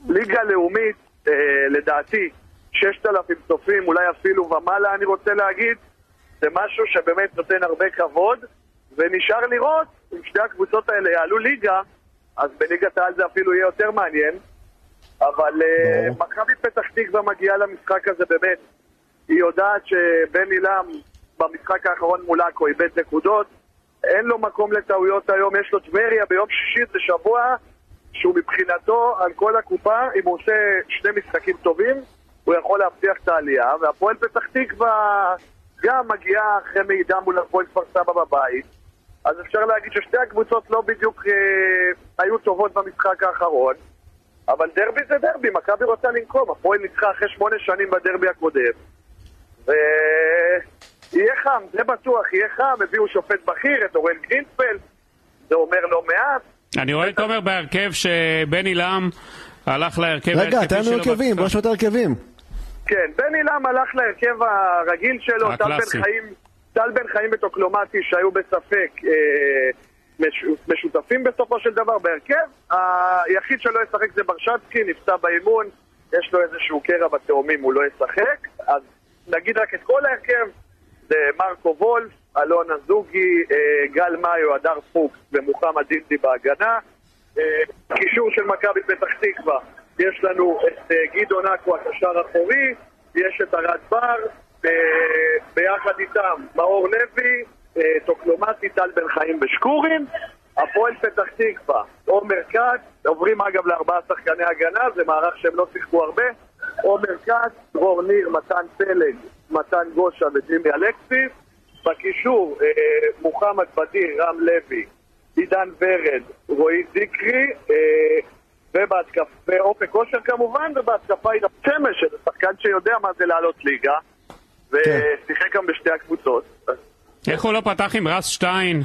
ליגה לאומית, אה, לדעתי, 6,000 צופים, אולי אפילו ומעלה, אני רוצה להגיד, זה משהו שבאמת נותן הרבה כבוד, ונשאר לראות אם שתי הקבוצות האלה יעלו ליגה, אז בליגת העל זה אפילו יהיה יותר מעניין. אבל אה. מכבי פתח תקווה מגיעה למשחק הזה באמת. היא יודעת שבן עילם במשחק האחרון מול עכו איבד נקודות, אין לו מקום לטעויות היום, יש לו טבריה ביום שישי, זה שבוע שהוא מבחינתו על כל הקופה, אם הוא עושה שני משחקים טובים, הוא יכול להבטיח את העלייה, והפועל פתח תקווה גם מגיעה אחרי מידע מול הפועל כפר סבא בבית, אז אפשר להגיד ששתי הקבוצות לא בדיוק אה, היו טובות במשחק האחרון, אבל דרבי זה דרבי, מכבי רוצה לנקום, הפועל ניצחה אחרי שמונה שנים בדרבי הקודם, ויהיה חם, זה בטוח, יהיה חם, הביאו שופט בכיר, את אורן גרינפלד, זה אומר לא מעט, אני רואה את תומר בהרכב שבן עילם הלך להרכב רגע, תן לנו הרכבים. בוא נשמע את ההרכבים. כן, בן עילם הלך להרכב הרגיל שלו, טל. בן חיים, טל בן חיים וטוקלומטי שהיו בספק אה, מש, משותפים בסופו של דבר בהרכב. היחיד שלא ישחק זה ברשצקי, נפצע באימון, יש לו איזשהו קרע בתאומים, הוא לא ישחק. אז נגיד רק את כל ההרכב, זה מרקו וולף, אלון אזוגי, אה, גל מאיו, הדר פוקס ומוחמד דינדי בהגנה. אה, קישור של מכבי פתח תקווה, יש לנו את אה, גדעון אקו, הקשר האחורי, יש את ארד בר, ב- ביחד איתם מאור לוי, אה, טוקלומטי, טל בן חיים ושקורין. הפועל פתח תקווה, עומר כץ, עוברים אגב לארבעה שחקני הגנה, זה מערך שהם לא שיחקו הרבה. עומר כץ, דרור ניר, מתן פלג, מתן גושה וג'ימי אלקסיס. בקישור, אה, מוחמד בדיר, רם לוי, עידן ורד, רועי זיקרי, אה, ובהתקפה, ואופק כושר כמובן, ובהתקפה עידן שמש, שזה שחקן שיודע מה זה לעלות ליגה, ושיחק גם בשתי הקבוצות. איך הוא לא פתח עם רס שטיין?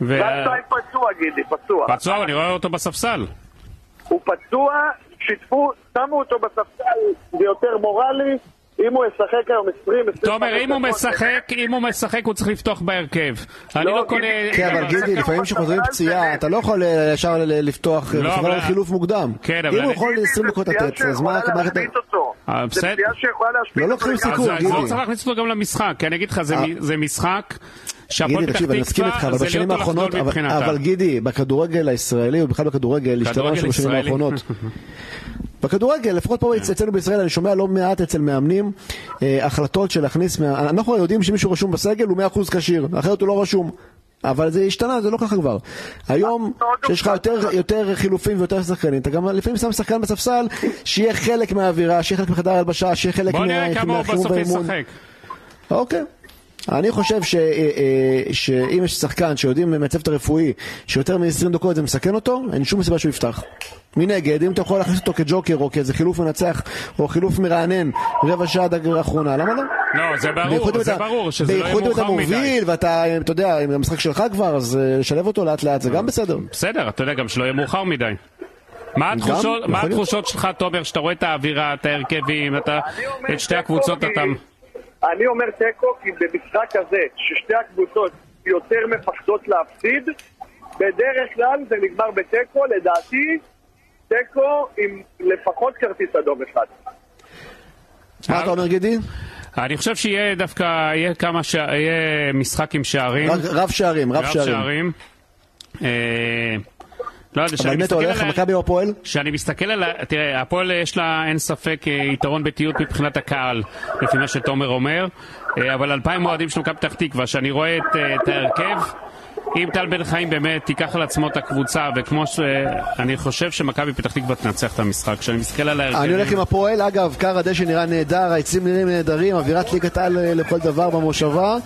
ו- ועדיין פצוע, גידי, פצוע. פצוע, אני רואה אותו בספסל. הוא פצוע, שיתפו, שמו אותו בספסל, זה יותר מורלי. אם הוא ישחק היום 20, 25 תומר, אם הוא משחק, אם הוא משחק, הוא צריך לפתוח בהרכב. אני לא, לא קונה... כן, אבל גידי, לפעמים כשחוזרים פציעה, אתה לא יכול אה, ישר ל- לפתוח, לא, לפחות על חילוף מוקדם. כן, אבל אם הוא יכול 20 דקות לתת, אז מה. אה, זה. פציעה שיכולה להשבית לא אותו. לוקחים לגמרי. סיכון. אז אז לא גידי. צריך להכניס אותו גם למשחק, כי אני אגיד לך, זה אה. משחק שהפועל גידי, פתח תקשיב, אני מסכים איתך, תקווה אבל זה בשנים להיות האחרונות, אבל- גידי, בכדורגל הישראלי, ובכלל בכדורגל, השתנה משהו בשנים. האחרונות. *laughs* בכדורגל, לפחות פה אצלנו בישראל, אני שומע לא מעט אצל מאמנים אה, החלטות של להכניס, מה- אנחנו יודעים שמישהו רשום בסגל הוא 100% כשיר, אחרת הוא לא רשום. אבל זה השתנה, זה לא ככה כבר. היום, שיש לך יותר, יותר חילופים ויותר שחקנים, אתה גם לפעמים שם שחקן בספסל, שיהיה חלק מהאווירה, שיהיה חלק מחדר הלבשה, שיהיה חלק בוא נראה כמה הוא מהחימום בסוף והאימון. ישחק. אוקיי. אני חושב ש, אה, אה, שאם יש שחקן שיודעים מהצוות הרפואי שיותר מ-20 דקות זה מסכן אותו, אין שום סיבה שהוא יפתח. מנגד, אם אתה יכול להכניס אותו כג'וקר או כאיזה חילוף מנצח או חילוף מרענן רבע שעה עד האחרונה, למה לא? לא, זה ברור, זה אתה- ברור, שזה לא יהיה בייחוד אם אתה מאוחר מדי. מוביל ואתה, אתה יודע, אם המשחק שלך כבר, אז אה, לשלב אותו לאט לאט זה גם בסדר. בסדר, אתה יודע, גם שלא יהיה מאוחר מדי. מה התחושות, שלך, תומר, שאתה רואה את האווירה, את ההרכבים, את שתי הקבוצות אתה... אני אומר תיקו כי במשחק הזה, ששתי הקבוצות יותר מפחדות להפסיד, בדרך כלל זה נגמר בתיקו, לדעתי, תיקו עם לפחות כרטיס אדום אחד. מה אתה אומר גידי? אני חושב שיהיה דווקא, יהיה כמה, ש... יהיה משחק עם שערים. רב שערים, רב רב שערים. שערים. לא אבל מי אתה הולך, מכבי או הפועל? כשאני מסתכל על ה... תראה, הפועל יש לה, אין ספק, אה, יתרון בטיעות מבחינת הקהל, לפי מה שתומר אומר, אה, אבל אלפיים אוהדים של מכבי פתח תקווה, שאני רואה את, אה, את ההרכב, אם טל בן חיים באמת ייקח על עצמו את הקבוצה, וכמו ש... אני חושב שמכבי פתח תקווה תנצח את המשחק. כשאני מסתכל על ההרכב... אני הולך עם הפועל, אגב, קר הדשא נראה נהדר, העצים נראים נהדרים, אווירת ליגת העל אה, לכל דבר במושבה.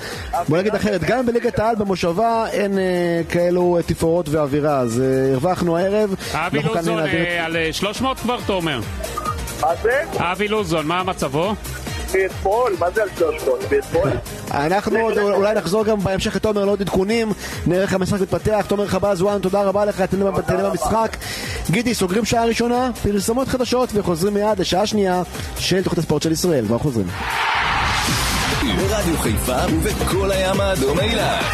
בוא נגיד אחרת, גם בליגת העל במושבה אין אה, כאלו אה, תפאורות ואווירה, אז אה, הרווחנו הערב. אבי לוזון אה, על אה, 300 כבר, תומר. מה זה? אבי לוזון, מה מצבו? מאתמול, מה זה על 300? מאתמול? אנחנו עוד אולי נחזור גם בהמשך לתומר לעוד עדכונים, נראה איך המשחק מתפתח, תומר חבז וואן, תודה רבה לך, תהנה במשחק. גידי, סוגרים שעה ראשונה, פרסומות חדשות וחוזרים מיד לשעה שנייה של תוכנית הספורט של ישראל, כבר חוזרים. ברדיו חיפה ובכל הים האדום אילת.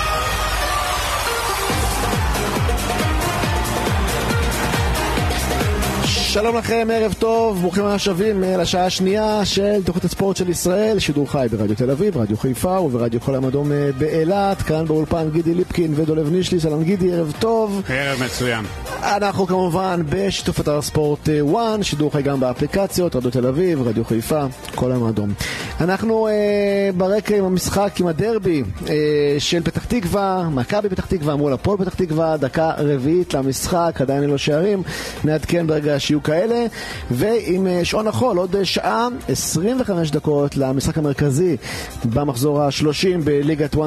שלום לכם, ערב טוב, ברוכים השבים אה, לשעה השנייה של תוכנית הספורט של ישראל, שידור חי ברדיו תל אביב, רדיו חיפה וברדיו כל הים האדום אה, באילת, כאן באולפן גידי ליפקין ודולב נישלי, שלום גידי, ערב טוב. ערב מצוין. אנחנו כמובן בשיתוף אתר ספורט 1, שידור חי גם באפליקציות, רדיו תל אביב, רדיו חיפה, כל הים האדום. אנחנו אה, ברקע עם המשחק, עם הדרבי אה, של פתח תקווה, מכבי פתח תקווה מול הפועל פתח תקווה, דקה רביעית למשחק, עדיין ללא שערים, נעדכן ברגע שיהיו כאלה, ועם אה, שעון החול, עוד אה, שעה, 25 דקות למשחק המרכזי במחזור ה-30 בליגת 1-0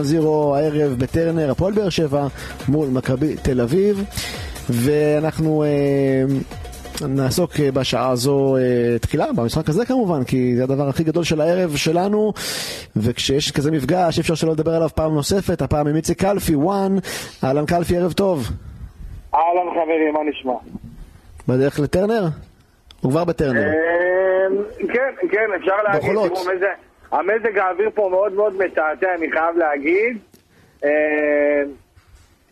הערב בטרנר, הפועל באר שבע מול מכבי תל אביב. ואנחנו אה, נעסוק אה, בשעה הזו אה, תחילה במשחק הזה כמובן, כי זה הדבר הכי גדול של הערב שלנו, וכשיש כזה מפגש אפשר שלא לדבר עליו פעם נוספת, הפעם עם איציק קלפי, וואן, אהלן קלפי, ערב טוב. אהלן חברים, מה נשמע? בדרך לטרנר? הוא כבר בטרנר. אמ, כן, כן, אפשר להגיד, בחולות. תראו, מזג- המזג האוויר פה מאוד מאוד מתעתע, אני חייב להגיד.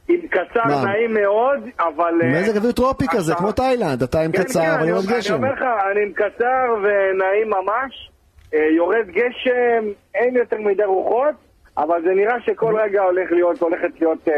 עם קצר מה? נעים מאוד, אבל... אה, מזג אוויר טרופי כזה, עכשיו- כמו תאילנד, אתה עם כן, קצר, כן, אבל עוד אומר- גשם. אני אומר לך, אני עם קצר ונעים ממש. אה, יורד גשם, אין יותר מדי רוחות, אבל זה נראה שכל רגע הולך להיות, הולכת להיות אה,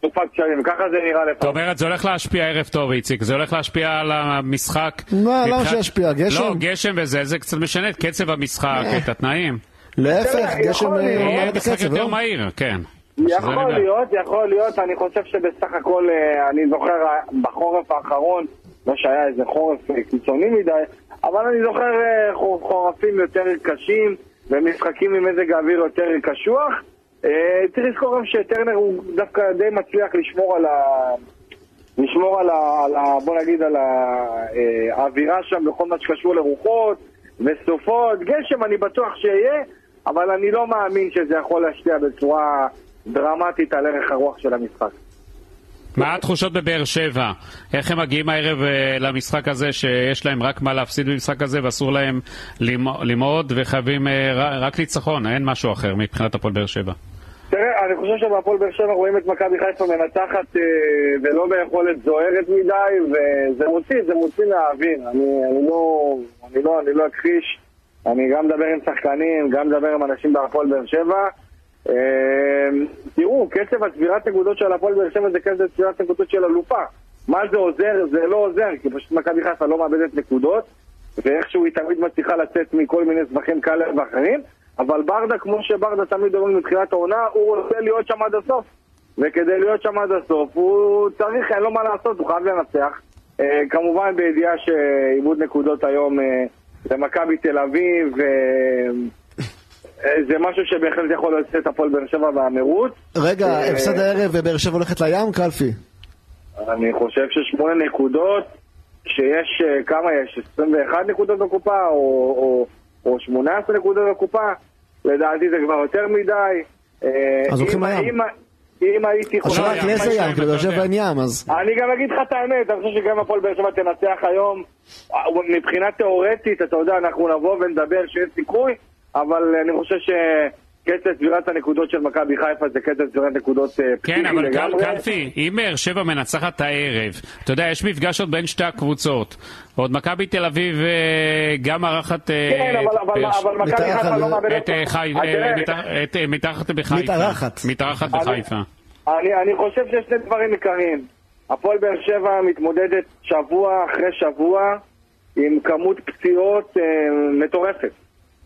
תקופת קשרים, ככה זה נראה זאת לפחות. אומרת, זה הולך להשפיע ערב טוב, איציק, זה הולך להשפיע על המשחק. מה, למה שישפיע? גשם? לא, גשם וזה, זה קצת משנה את קצב המשחק, את התנאים. להפך, גשם יכול אה, להיות. מעלה יהיה משחק יותר לא? מהיר, כן. יכול. להיות, יכול להיות, אני חושב שבסך הכל, אה, אני זוכר אה, בחורף האחרון, לא שהיה איזה חורף אה, קיצוני מדי, אבל אני זוכר חור- חורפים יותר קשים ומשחקים עם מזג האוויר יותר קשוח. צריך לזכור גם שטרנר הוא דווקא די מצליח לשמור על ה... לשמור על ה... על ה בוא נגיד על האווירה שם בכל מה שקשור לרוחות וסופות. גשם אני בטוח שיהיה, אבל אני לא מאמין שזה יכול להשפיע בצורה דרמטית על ערך הרוח של המשחק. מה התחושות בבאר שבע? איך הם מגיעים הערב אה, למשחק הזה שיש להם רק מה להפסיד במשחק הזה ואסור להם למ- למעוד וחייבים אה, רק ניצחון, אין משהו אחר מבחינת הפועל באר שבע. תראה, אני חושב שבהפועל באר שבע רואים את מכבי חיפה מנצחת אה, ולא ביכולת זוהרת מדי, וזה מוציא, זה מוציא מהאוויר. אני, אני, לא, אני, לא, אני לא אכחיש, אני גם מדבר עם שחקנים, גם מדבר עם אנשים בהפועל באר שבע. אה, תראו, קצב הצבירת נקודות של הפועל באר שבע זה קצב צבירת נקודות של אלופה. מה זה עוזר? זה לא עוזר, כי פשוט מכבי חיפה לא מאבדת נקודות, ואיכשהו היא תמיד מצליחה לצאת מכל מיני סבכים כאלה ואחרים, אבל ברדה, כמו שברדה תמיד אומר מתחילת העונה, הוא רוצה להיות שם עד הסוף. וכדי להיות שם עד הסוף, הוא צריך, אין לו מה לעשות, הוא חייב לנצח. אה, כמובן בידיעה שעיבוד נקודות היום אה, למכבי תל אביב, אה, זה משהו שבהחלט יכול להוציא את הפועל באר שבע מהמרוץ. רגע, אה, הפסד הערב ובאר שבע הולכת לים, קלפי? אני חושב ששמונה נקודות, שיש, אה, כמה יש? 21 נקודות בקופה, או, או, או 18 נקודות בקופה? לדעתי זה כבר יותר מדי. אה, אז הולכים לים. אם- אם הייתי חושב... לאיזה יש ים? כי לבאר אתה שבע. אין ים, אז... אני גם אגיד לך את האמת, אני חושב שגם הפועל באר שבע תנצח היום. מבחינה תיאורטית, אתה יודע, אנחנו נבוא ונדבר שיש סיכוי, אבל אני חושב שקצב צבירת הנקודות של מכבי חיפה זה קצב צבירת נקודות אה, כן, פסיכי אבל קל- לגמרי. קלפי, אם באר שבע מנצחת הערב, אתה יודע, יש מפגש עוד בין שתי הקבוצות. עוד מכבי תל אביב אה, גם מארחת... אה, כן, אבל- אבל אבל מכבי מתארחת חיפה לא מאבדת... את, חי- אז תראה, מתאר- את, מתחת בחיפה. מתארחת. מתארחת אני- בחיפה. אני, אני חושב שיש שני דברים עיקריים. הפועל באר שבע מתמודדת שבוע אחרי שבוע עם כמות פציעות מטורפת.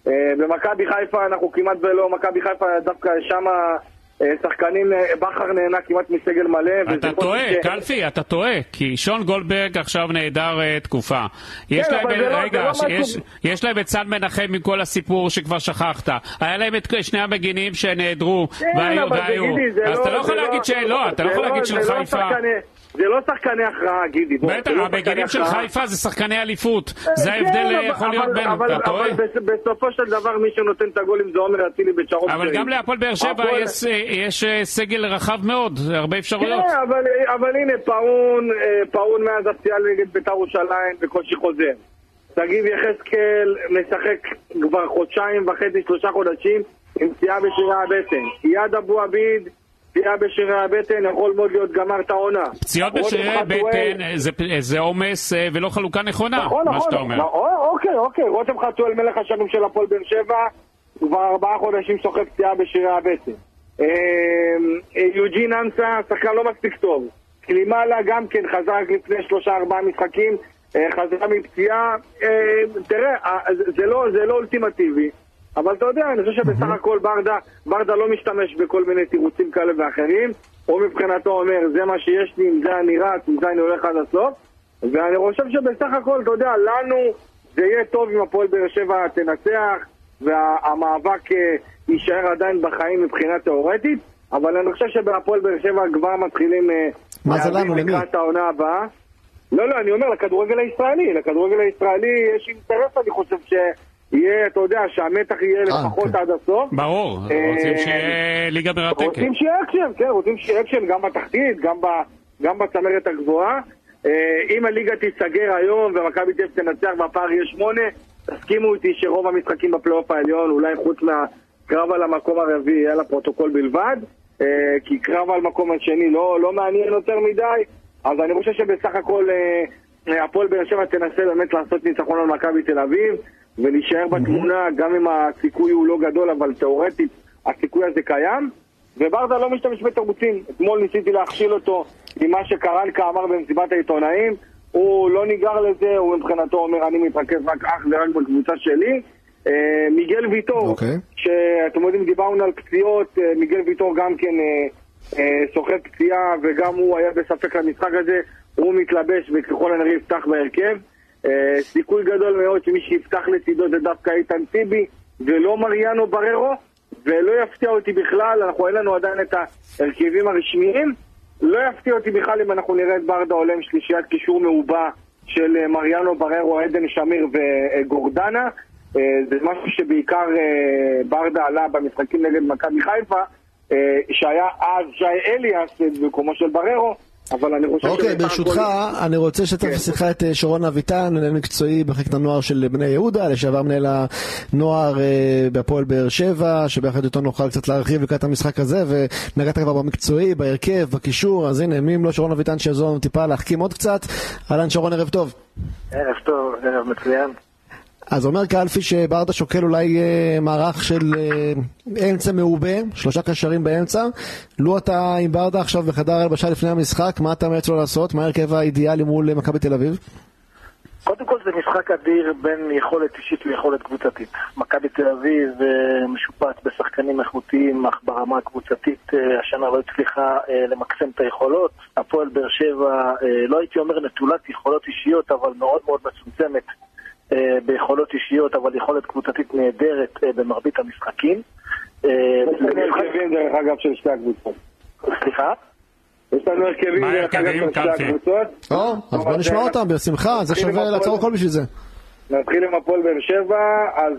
אה, במכבי חיפה אנחנו כמעט ולא, מכבי חיפה דווקא שמה אה, שחקנים, אה, בכר נהנה כמעט מסגל מלא. אתה טועה, ש- קלפי, אתה טועה, כי שון גולדברג עכשיו נעדר אה, תקופה. יש כן, להם, אבל זה לא- רגע, לא יש- יש להם את סן מנחם עם כל הסיפור שכבר שכחת. היה להם את שני המגינים שנעדרו, כן, והיו, והיו. אז אתה לא יכול להגיד שלא, אתה לא יכול להגיד של זה לא. שחקני- זה הכרעה, גידי. בטח, זה לא המגינים של. חיפה זה שחקני אליפות. זה כן, ההבדל אבל- יכול להיות בין, אתה טועה? אבל בס- בסופו של דבר מי שנותן את הגולים זה עומר אצילי ושרון אבל. גם להפועל באר שבע יש, אה, יש אה, סגל רחב מאוד, הרבה אפשרויות. כן, אבל, אבל הנה, פאון, אה, פאון מאז הפציעה נגד בית"ר ירושלים בקושי חוזר. שגיב יחזקאל משחק כבר חודשיים וחצי, שלושה חודשים עם פציעה בשירי הבטן. איאד אבו עביד, פציעה בשירי הבטן, יכול מאוד להיות גמר את העונה. פציעות רותם בשרירי חתואל- בטן אה, זה- זה עומס אה, ולא חלוקה נכונה, נכון, מה נכון, שאתה אומר. נכון, אוקיי, אוקיי, רותם חתואל מלך השנים של הפועל באר שבע, כבר ארבעה חודשים סוחב פציעה בשירי הבטן. אה, אה, יוג'ין אנסה, שחקן לא מספיק טוב. קלימאלה גם כן חזר רק לפני שלושה ארבעה משחקים, חזרה מפציעה. אה, תראה, אה, לא- זה לא אולטימטיבי. אבל אתה יודע, אני חושב שבסך הכל ברדה, ברדה לא משתמש בכל מיני תירוצים כאלה ואחרים. הוא מבחינתו אומר, זה מה שיש לי, עם זה אני רץ, עם זה אני הולך עד הסוף. ואני חושב שבסך הכל, אתה יודע, לנו זה יהיה טוב אם הפועל באר שבע תנצח והמאבק אה, יישאר עדיין בחיים מבחינה תאורטית, אבל אני חושב שבהפועל באר שבע כבר מתחילים אה, מה זה לנו, למי? לקראת העונה הבאה. לא, לא, אני אומר, לכדורגל הישראלי. לכדורגל הישראלי יש אינטרס, אני חושב, שיהיה, אתה יודע, שהמתח יהיה לפחות כן. עד הסוף. ברור, אה, רוצים שיהיה ליגה מרתקת. רוצים שיהיה אקשן, כן, רוצים שיהיה אקשן גם בתחתית, גם, ב, גם בצמרת הגבוהה. אה, אם הליגה תיסגר היום ומכבי תל אביב תנצח והפער יהיה שמונה, תסכימו איתי שרוב המשחקים בפלייאוף העליון, אולי חוץ מהקרב על המקום הרביעי, יהיה לפרוטוקול בלבד, אה, כי קרב על מקום השני לא, לא מעניין יותר מדי, אז אני חושב שבסך הכל אה, אה, הפועל באר שבע תנסה באמת לעשות ניצחון על מכבי תל אביב ולהישאר בתמונה, גם אם הסיכוי הוא לא גדול, אבל תאורטית הסיכוי הזה קיים. וברדה לא משתמש בתירוצים. אתמול ניסיתי להכשיל אותו עם מה שקרנקה אמר במסיבת העיתונאים, הוא לא ניגר לזה, הוא מבחינתו אומר אני מתרכז רק אך ורק בקבוצה שלי. אה, מיגל ויטור, אוקיי. שאתם יודעים, דיברנו על פציעות, אה, מיגל ויטור גם כן אה, אה, סוחב פציעה וגם הוא היה בספק למשחק הזה, הוא מתלבש וככל הנראה יפתח בהרכב. אה, סיכוי גדול מאוד שמי שיפתח לצידו זה דווקא איתן טיבי ולא מריאנו בררו, ולא יפתיע אותי בכלל, אנחנו אין לנו עדיין את ההרכבים הרשמיים, לא יפתיע אותי בכלל אם אנחנו נראה את ברדה עולה עם שלישיית קישור מעובה של אה, מריאנו בררו, עדן שמיר וגורדנה. אה, זה משהו שבעיקר ברדה עלה במשחקים נגד מכבי חיפה, שהיה אז שי אליאס במקומו של בררו, אבל אני חושב אוקיי, ברשותך, הכל- אני רוצה לשתף כן. את אה, שרון אביטן, מנהל מקצועי במחלקת הנוער של בני יהודה, לשעבר מנהל הנוער אה, בהפועל באר שבע, שביחד איתו נוכל קצת להרחיב לקראת המשחק הזה, ונגעת כבר במקצועי, בהרכב, בקישור, אז הנה, מי אם לא שרון אביטן שיעזור לנו טיפה להחכים עוד קצת. אהלן שרון, ערב טוב. ערב טוב, ערב מצוין. אז אומר קלפי שברדה שוקל אולי אה, מערך של אה, אמצע מעובה, שלושה קשרים באמצע. לו אתה עם ברדה עכשיו בחדר הלבשה לפני המשחק, מה אתה ממליץ לו לעשות? מה ההרכב האידיאלי מול אה, מכבי תל אביב? קודם כל זה משחק אדיר בין יכולת אישית ליכולת קבוצתית. מכבי תל אביב אה, משופעת בשחקנים איכותיים, אך ברמה הקבוצתית אה, השנה לא הצליחה למקסם את היכולות. הפועל באר שבע, לא הייתי אומר נטולת יכולות אישיות, אבל מאוד מאוד מצומצמת ביכולות אישיות, אבל יכולת קבוצתית נהדרת אה, במרבית המשחקים. אה, יש לנו הרכבים דרך אגב של שתי הקבוצות. סליחה? יש לנו הרכבים מה דרך אגב של שתי? הקבוצות. או, אז בוא נשמע אותם, בשמחה, זה שווה לעצור הכל בשביל זה. נתחיל עם הפועל באר שבע, אז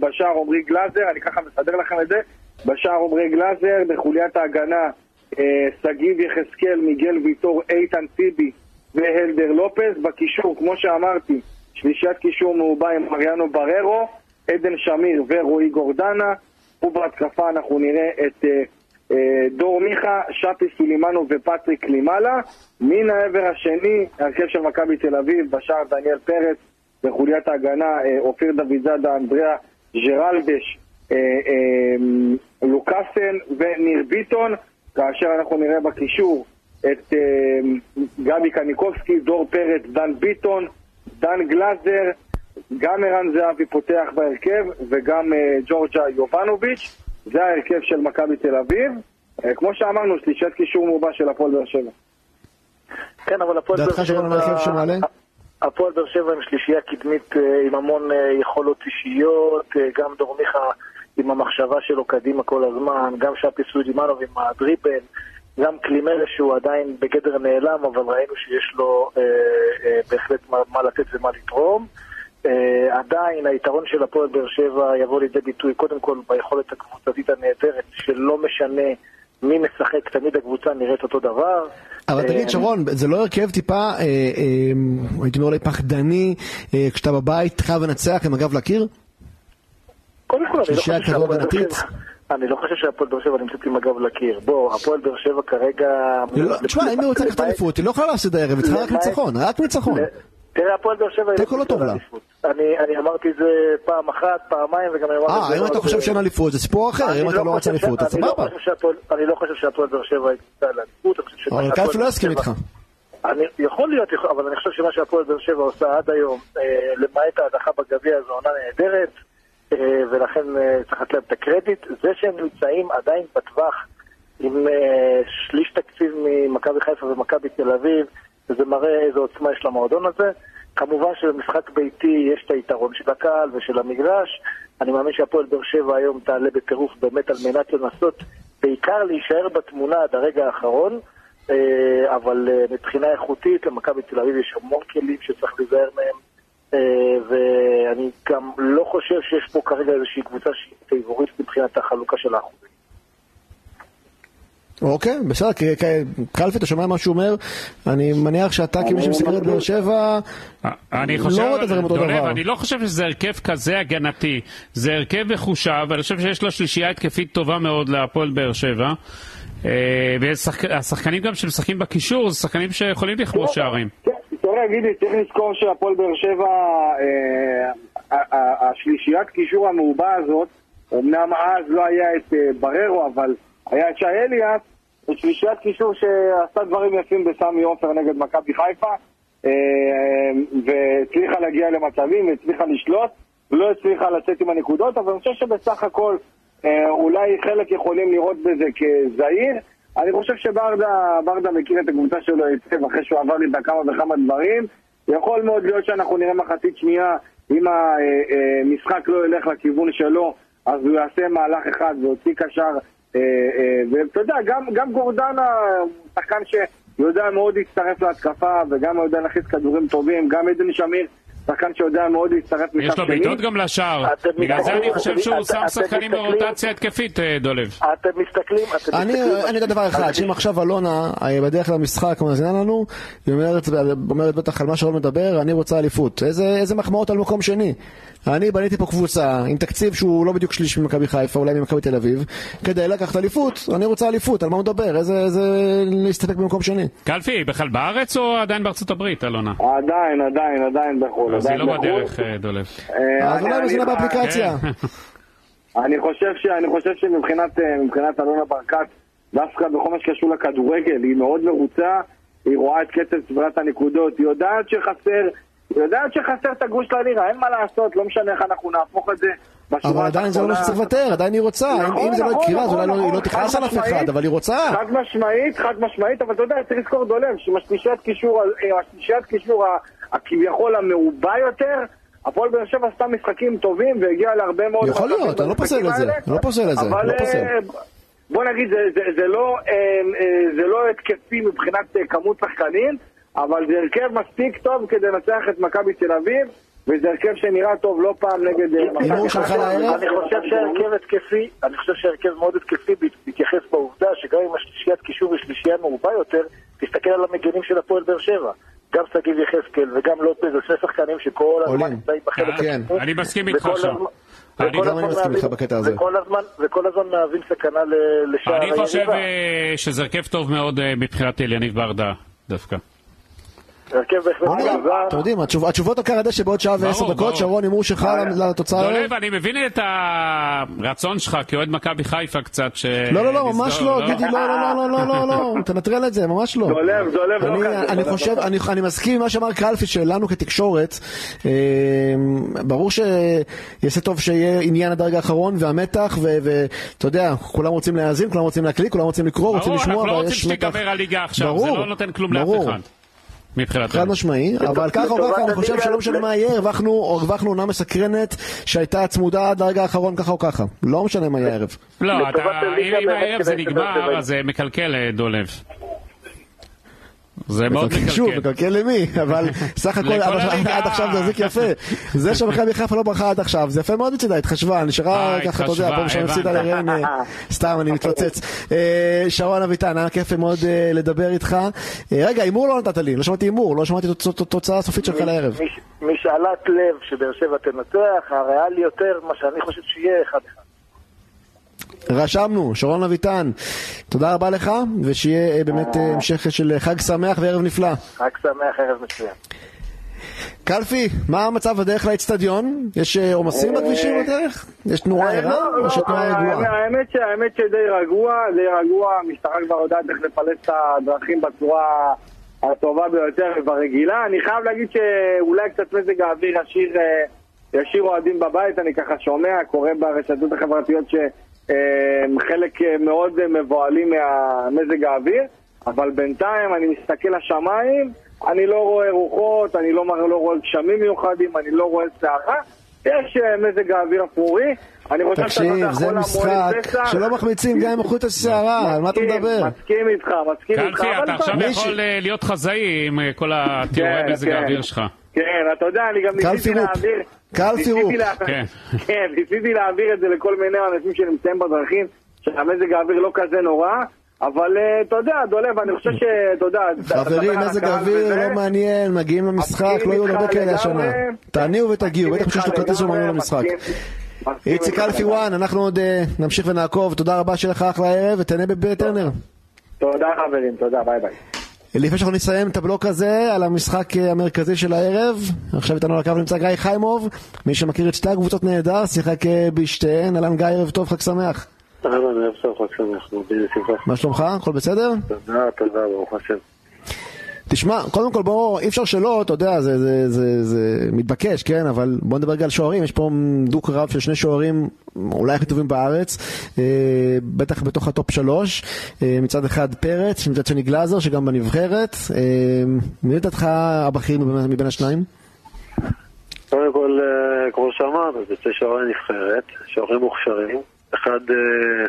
בשער עמרי גלאזר, אני ככה מסדר לכם את זה, בשער עמרי גלאזר, בחוליית ההגנה אה, שגיב יחזקאל, מיגל ויטור, איתן טיבי והלדר לופס, בקישור, כמו שאמרתי, שלישיית קישור מעובה עם מריאנו בררו, עדן שמיר ורועי גורדנה, ובהתקפה אנחנו נראה את אה, אה, דור מיכה, שפי סולימנו ופטריק לימאלה. מן העבר השני, הרכב של מכבי תל אביב, בשער דניאל פרץ, בחוליית ההגנה, אה, אופיר דוד זאדה, אנדריאה ג'רלדש, אה, אה, לוקאסן וניר ביטון, כאשר אנחנו נראה בקישור את אה, גבי קניקובסקי, דור פרץ, דן ביטון, דן גלאזר, גם ערן זהבי פותח בהרכב וגם אה, ג'ורג'ה יובנוביץ', זה ההרכב של מכבי תל אביב. אה, כמו שאמרנו, שלישת קישור מעובה של הפועל באר שבע. כן, אבל הפועל דעתך באר שרון על ההרכב שמעלה? הפועל באר שבע עם שלישייה קדמית אה, עם המון יכולות אישיות, גם דור מיכה עם המחשבה שלו קדימה כל הזמן, גם שפי סודימנוב עם הדריבל, גם קלימלה שהוא עדיין בגדר נעלם, אבל ראינו שיש לו אה, אה, בהחלט מה, מה לתת ומה לתרום. אה, עדיין היתרון של הפועל באר שבע יבוא לידי ביטוי קודם כל ביכולת הקבוצתית הנהדרת, שלא משנה מי משחק, תמיד הקבוצה נראית אותו דבר. אבל אה, תגיד שרון, זה לא הרכב טיפה, אה, אה, הייתי אומר אולי פחדני, כשאתה בבית חייב לנצח עם הגב לקיר? קודם כל, אני לא חושב שהפועל באר הגנתית? שבע- אני לא חושב שהפועל באר שבע נמצאת עם הגב לקיר. בוא, הפועל באר שבע כרגע... לא, תשמע, אם היא רוצה לקחת אליפות, היא לא יכולה להפסיד הערב, היא צריכה רק ניצחון, רק ניצחון. תראה, הפועל באר שבע... תיקו לא טוב לה. אני אמרתי את זה פעם אחת, פעמיים, וגם אני אמרתי את אה. אם אתה חושב שאין אליפות, זה סיפור אחר, אם אתה לא רוצה אליפות, אז לא סבבה. אני לא חושב שהפועל באר שבע הייתה לאליפות, אני חושב שמה אבל שהפועל קלפי לא באר יסכים איתך. אני, יכול להיות, אבל אני חושב שמה שהפועל באר שבע עושה עד היום, אה, למעט ההדחה בגביע, זו עונה נהדרת, ולכן אה, צריך לתת להם את הקרדיט. זה שהם נמצאים עדיין בטווח עם אה, שליש תקציב ממכבי חיפה ומכבי תל אביב, וזה מראה איזו עוצמה יש למועדון הזה. כמובן שבמשחק ביתי יש את היתרון של הקהל ושל המגרש. אני מאמין שהפועל באר שבע היום תעלה בטירוף באמת על מנת לנסות בעיקר להישאר בתמונה עד הרגע האחרון. אה, אבל אה, מבחינה איכותית למכבי תל אביב יש המון כלים שצריך להיזהר מהם אה, ואני גם לא חושב שיש פה כרגע איזושהי קבוצה שהיא פייבוריט מבחינת החלוקה של האחוזים. אוקיי, בסדר, כי- קלפי, אתה שומע מה שהוא אומר? אני מניח שאתה כמי שמסתכל את באר שבע, אני לא חושב, רואה את הדברים אותו דבר. אני לא חושב שזה הרכב כזה הגנתי, זה הרכב מחושב, ואני חושב שיש לו שלישייה התקפית טובה מאוד להפועל באר שבע. אה, והשחקנים גם שמשחקים בקישור, זה שחקנים שיכולים לכבוש שערים. כן, תראה, גידי, צריך לזכור שהפועל באר שבע, אה, השלישיית קישור המעובה הזאת, אמנם אז לא היה את אה, בררו, אבל היה את שי אליאס, ושלישיית קישור שעשתה דברים יפים בסמי עופר נגד מכבי חיפה, אה, והצליחה להגיע למצבים, והצליחה לשלוט, לא הצליחה לצאת עם הנקודות, אבל אני חושב שבסך הכל אה, אולי חלק יכולים לראות בזה כזהיר. אני חושב שברדה מכיר את הקבוצה שלו היטב אחרי שהוא עבר איתה כמה וכמה דברים. יכול מאוד להיות שאנחנו נראה מחצית שנייה, אם המשחק לא ילך לכיוון שלו, אז הוא יעשה מהלך אחד ויוציא קשר. אה, אה, ואתה יודע, גם, גם גורדנה שחקן שיודע מאוד להצטרף להתקפה וגם יודע להכניס כדורים טובים, גם עדן שמיר. שחקן שיודע מאוד להצטרף מקו שני. יש לו בעיטות גם לשער. בגלל זה אני חושב שהוא שם שחקנים ברוטציה התקפית, אה, דולב. אתם מסתכלים, אתם מסתכלים... אני יודע דבר אחד, שאם עכשיו אלונה, אה, בדרך למשחק, מאזינה לנו, היא אומרת בטח על מה שאלון מדבר, אני רוצה אליפות. איזה מחמאות על מקום שני. אני בניתי פה קבוצה עם תקציב שהוא לא בדיוק שליש ממכבי חיפה, אולי ממכבי תל אביב, כדי לקחת אליפות, אני רוצה אליפות, על מה הוא מדבר? איזה, איזה להסתפק במקום שני. קלפי, בכלל בארץ או עדיין בארצות הברית, אלונה? עדיין, עדיין, עדיין בחו"ל. אז היא לא בדרך, אה, דולב. אה, אז אולי מזינה באפליקציה. כן. *laughs* אני חושב, ש, אני חושב שמבחינת אה, אלונה ברקת, דווקא בכל מה שקשור לכדורגל, היא מאוד מרוצה, היא רואה את קצב צבירת הנקודות, היא יודעת שחסר יודעת שחסר את הגוש ללירה, אין מה לעשות, לא משנה איך אנחנו נהפוך את זה. אבל עדיין זה לא מה שצריך לוותר, עדיין היא רוצה. נכון, אם זה לא נכון, יקרה, אז נכון, אולי לא- היא לא נכון, תכעס על אף. אחד, אבל היא רוצה. חד משמעית, חד משמעית, אבל אתה יודע, צריך לזכור דולב, שעם השלישיית קישור, אה, הכביכול המעובה יותר, הפועל באר שבע עשתה משחקים טובים והגיעה להרבה מאוד... יכול להיות, אני לא פוסל את זה, אני לא פוסל את זה, אבל לא פוסל. אה, בוא נגיד, זה, זה, זה, לא, אה, אה, זה לא התקפי מבחינת אה, כמות שחקנים, אבל זה הרכב מספיק טוב כדי לנצח את מכבי תל אביב, וזה הרכב שנראה טוב לא פעם נגד אה, מכבי הימור שלך לערב? אני חושב שהרכב התקפי, אני חושב שהרכב מאוד התקפי מתייחס בעובדה שגם עם השלישיית קישור ושלישייה מעובה יותר, תסתכל על המגנים של הפועל באר שבע. גם שגיב יחזקאל וגם לופז, זה שני שחקנים שכל הזמן. נמצאים בחלק. השני. אני מסכים איתך עכשיו. אני וכל גם הזמן מסכים איתך מהווים- בקטע הזה. וכל הזמן- מהווים סכנה ל- לשער אני חושב היריבה. אה, שזה הרכב טוב מאוד אה, מבחינת אליניב ברדה, דווקא. הרכב בהחלט מאוזן. אתם יודעים, התשוב- התשובות על קרדש שבעוד שעה ברור, ועשר ברור. דקות, שרון הימור שלך לתוצאה? דולב, אני מבין את הרצון שלך כאוהד מכבי חיפה קצת, ש... לא, לא, לא, ממש לא, גידי, לא, לא, לא, לא, לא, לא, לא, תנטרל את זה, ממש לא. דולב, דולב, לא אני- חושב, לא אני מסכים עם מה שאמר קלפי, שלנו כתקשורת, אה, ברור שיעשה טוב שיהיה עניין הדרג האחרון והמתח, ואתה יודע, כולם רוצים להאזין, כולם רוצים להקליט, כולם רוצים לקרוא, רוצים ברור, לשמוע, אנחנו לא אבל רוצים יש מתח. שתיגמר הליגה עכשיו, זה ברור, לא נותן כלום לאף ברור. אחד. מבחינתנו. חד משמעי, אבל ככה או ככה אני חושב שלא משנה מה יהיה, הרווחנו הרווחנו עונה מסקרנת שהייתה צמודה עד לרגע האחרון ככה או ככה. לא משנה מה יהיה הערב. לא, אם הערב זה נגמר. אז זה מקלקל אה, דולב. זה מאוד שוב, מקלקל. מקלקל למי? אבל סך הכל *laughs* עד- עכשיו זה החזיק יפה. זה שמכבי חיפה לא ברחה עד עכשיו, זה יפה מאוד מצידה, התחשבה, נשארה אה, ככה, אתה יודע, פה ושם הפסידה. לרן, *laughs* סתם, אני מתפוצץ. אה, שרון אביטן, היה כיף מאוד אה, לדבר איתך. רגע, הימור לא נתת לי, לא שמעתי הימור, לא שמעתי תוצ- תוצאה הסופית שלך לערב. מש- משאלת לב שבאר שבע תנצח, הריאלי יותר, מה שאני חושב שיהיה אחד אחד. רשמנו, שרון אביטן, תודה רבה לך, ושיהיה אה, באמת אה, המשך של חג שמח וערב נפלא. רק שמח, ערב מצוין. קלפי, מה המצב בדרך לאצטדיון? יש אה, עומסים בכבישים בדרך? יש תנועה ערה לא, או לא, שתנועה רגועה? האמת ש- שדי רגוע, די רגוע, המשטרה כבר יודעת איך לפלס את הדרכים בצורה הטובה ביותר וברגילה. אני חייב להגיד שאולי קצת מזג האוויר אה, ישאיר אוהדים בבית, אני ככה שומע, קורא ברשתות החברתיות שחלק מאוד אה, מבוהלים מהמזג האוויר, אבל בינתיים אני מסתכל לשמיים, אני לא רואה רוחות, אני לא, לא רואה גשמים מיוחדים, אני לא רואה סערה. יש אה, מזג האוויר אפרורי. אני חושב שאתה יודע, תקשיב, זה משחק שלא מחמיצים גם עם איכות הסערה, על מה אתה מדבר? מסכים איתך, מסכים איתך. קלפי, אבל אתה עכשיו יכול אה, להיות חזאי עם אה, כל התיאורי כן, מזג כן. האוויר שלך. כן, אתה יודע, אני גם ניסיתי. להעביר... פירוק. לה- כן. *laughs* כן, ניסיתי להעביר את זה לכל מיני אנשים שנמצאים בדרכים, שהמזג האוויר לא כזה נורא, אבל אה, אתה יודע, דולב, אני חושב שאתה יודע... חברים, מזג האוויר לא מעניין, מגיעים למשחק, לא יהיו הרבה כאלה. השנה. תעניעו ותגיעו, בטח שיש לו כרטיס ומנוי למשחק. איציק אלפי. וואן, אנחנו עוד אה, נמשיך ונעקוב, תודה רבה שיהיה לך אחלה ערב, ותהנה בטרנר. תודה חברים, תודה, ביי ביי. לפני שאנחנו נסיים את הבלוק הזה על המשחק המרכזי של הערב, עכשיו איתנו על הקו נמצא גיא חיימוב, מי שמכיר את שתי הקבוצות נהדר, שיחק אה, בשתיהן, אהלן גיא, ערב טוב, חג שמח. אהלן, ערב טוב, חג שמח. מה שלומך? הכל בסדר? תודה, תודה, ברוך השם. תשמע, קודם כל בוא, אי אפשר שלא, אתה יודע, זה, זה, זה, זה מתבקש, כן? אבל בוא נדבר רגע על שוערים, יש פה דו-קרב של שני שוערים, אולי הכי טובים בארץ, אה, בטח בתוך הטופ שלוש, אה, מצד אחד פרץ, מצד שני גלאזר, שגם בנבחרת. אה, מי לדעתך הבכיר מבין, מבין השניים? קודם כל, אה, כמו שאמרת, זה שתי שוערי נבחרת, שוערים מוכשרים. אחד אה,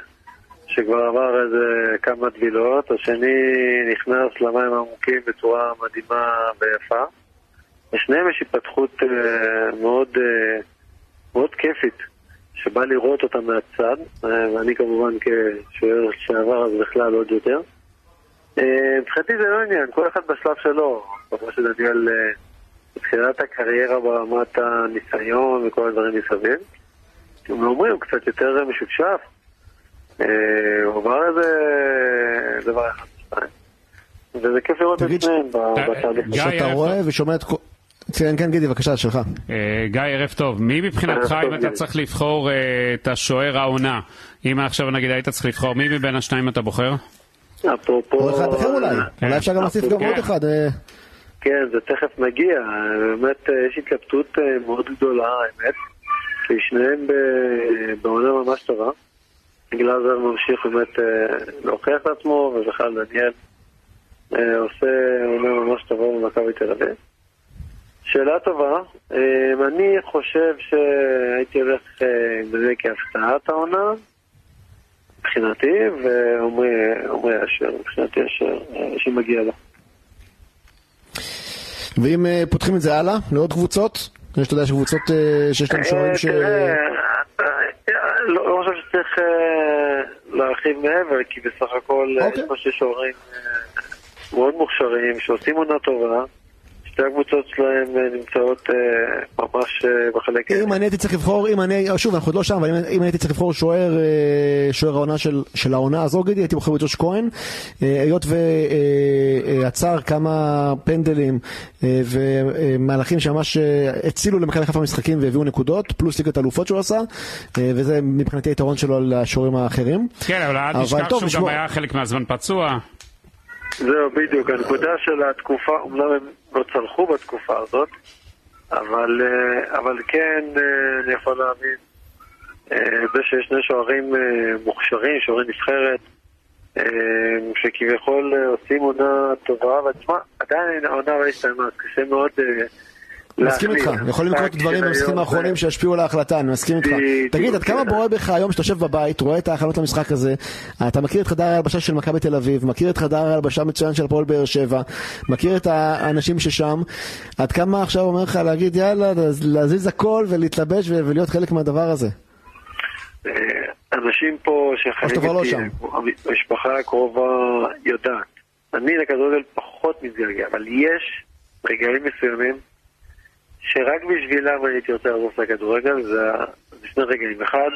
שכבר עבר איזה כמה טבילות, השני נכנס למים העמוקים בצורה מדהימה ויפה. לשניהם יש התפתחות אה, מאוד, אה, מאוד כיפית, שבא לראות אותה מהצד, אה, ואני כמובן כשוער לשעבר אז בכלל עוד יותר. מבחינתי זה לא עניין, כל אחד בשלב שלו. כמו שדניאל בתחילת הקריירה ברמת הניסיון וכל הדברים מסביב. הם אומרים, הוא קצת יותר משופשף. אה, הוא איזה דבר אחד. וזה כיף לראות את שניהם אה, בתהליך. שאתה רואה ושומע את כל... כן, כן, גידי, בבקשה, שלך. אה, גיא, ערב טוב. מי מבחינתך, אם אתה. צריך לבחור את השוער העונה, אם עכשיו נגיד היית צריך לבחור, מי מבין השניים אתה בוחר? אפרופו... או אחד אחר אולי. אולי אפשר גם להוסיף גם. עוד אחד. כן, זה תכף מגיע. באמת יש התלבטות מאוד גדולה, האמת. כי שניהם ב- בעונה ממש טובה. גלאזר ממשיך באמת אה, להוכיח את עצמו, ובכלל דניאל אה, עושה עונה ממש טובה במכבי תל אביב. שאלה טובה. אה, אני חושב שהייתי הולך אה, עם זה כהפתעת העונה, מבחינתי, ועומרי אשר, מבחינתי אשר, שמגיע לו. ואם פותחים את זה הלאה, לעוד קבוצות? יש, אתה יודע, יש קבוצות אה, שיש להם שוערים ש... לא לא חושב שצריך להרחיב מעבר, כי בסך הכל אה, אוקיי. יש פה שני שוערים אה, מאוד מוכשרים, שעושים עונה טובה. שתי הקבוצות שלהם אה, נמצאות אה, ממש אה, בחלק... אם אני הייתי צריך לבחור, אם אני, שוב, אנחנו עוד לא שם, אבל אם, הייתי צריך לבחור שוער, אה, שוער העונה של, של העונה הזו, גידי, הייתי בוחר בג'וש כהן, אה, היות ועצר כמה פנדלים אה, ומהלכים שממש אה, הצילו למכבי חיפה משחקים והביאו נקודות, פלוס ליגת אלופות שהוא עשה, אה, וזה מבחינתי היתרון שלו על השוערים האחרים. כן, אבל אל תשכח שהוא גם. היה חלק מהזמן פצוע. זהו, בדיוק. הנקודה של התקופה, אומנם הם לא צלחו בתקופה הזאת, אבל, אה, אבל כן, אה, אני יכול להאמין, אה, זה שיש שני שוערים מוכשרים, שוערי נבחרת, שכביכול עושים עונה טובה, ותשמע, עדיין העונה לא הסתיימה, קשה מאוד מסכים. איתך, יכולים לקרות דברים במשחקים האחרונים שישפיעו על ההחלטה, אני מסכים איתך. תגיד, עד כמה כן. בורא בך היום שאתה יושב בבית, רואה את ההכנות למשחק הזה, אתה מכיר את חדר ההלבשה של מכבי תל אביב, מכיר את חדר ההלבשה המצוין של הפועל באר שבע, מכיר את האנשים ששם, עד כמה עכשיו אומר לך להגיד יאללה, להזיז הכל ולהתלבש ולהיות חלק מהדבר הזה? אה, אנשים פה כבר לא שם. המשפחה הקרובה יודעת. אני לכדורגל פחות מתגעגע, אבל יש רגעים מסוימים שרק בשבילם אני הייתי רוצה לעזוב את הכדורגל, זה שני רגעים. אחד,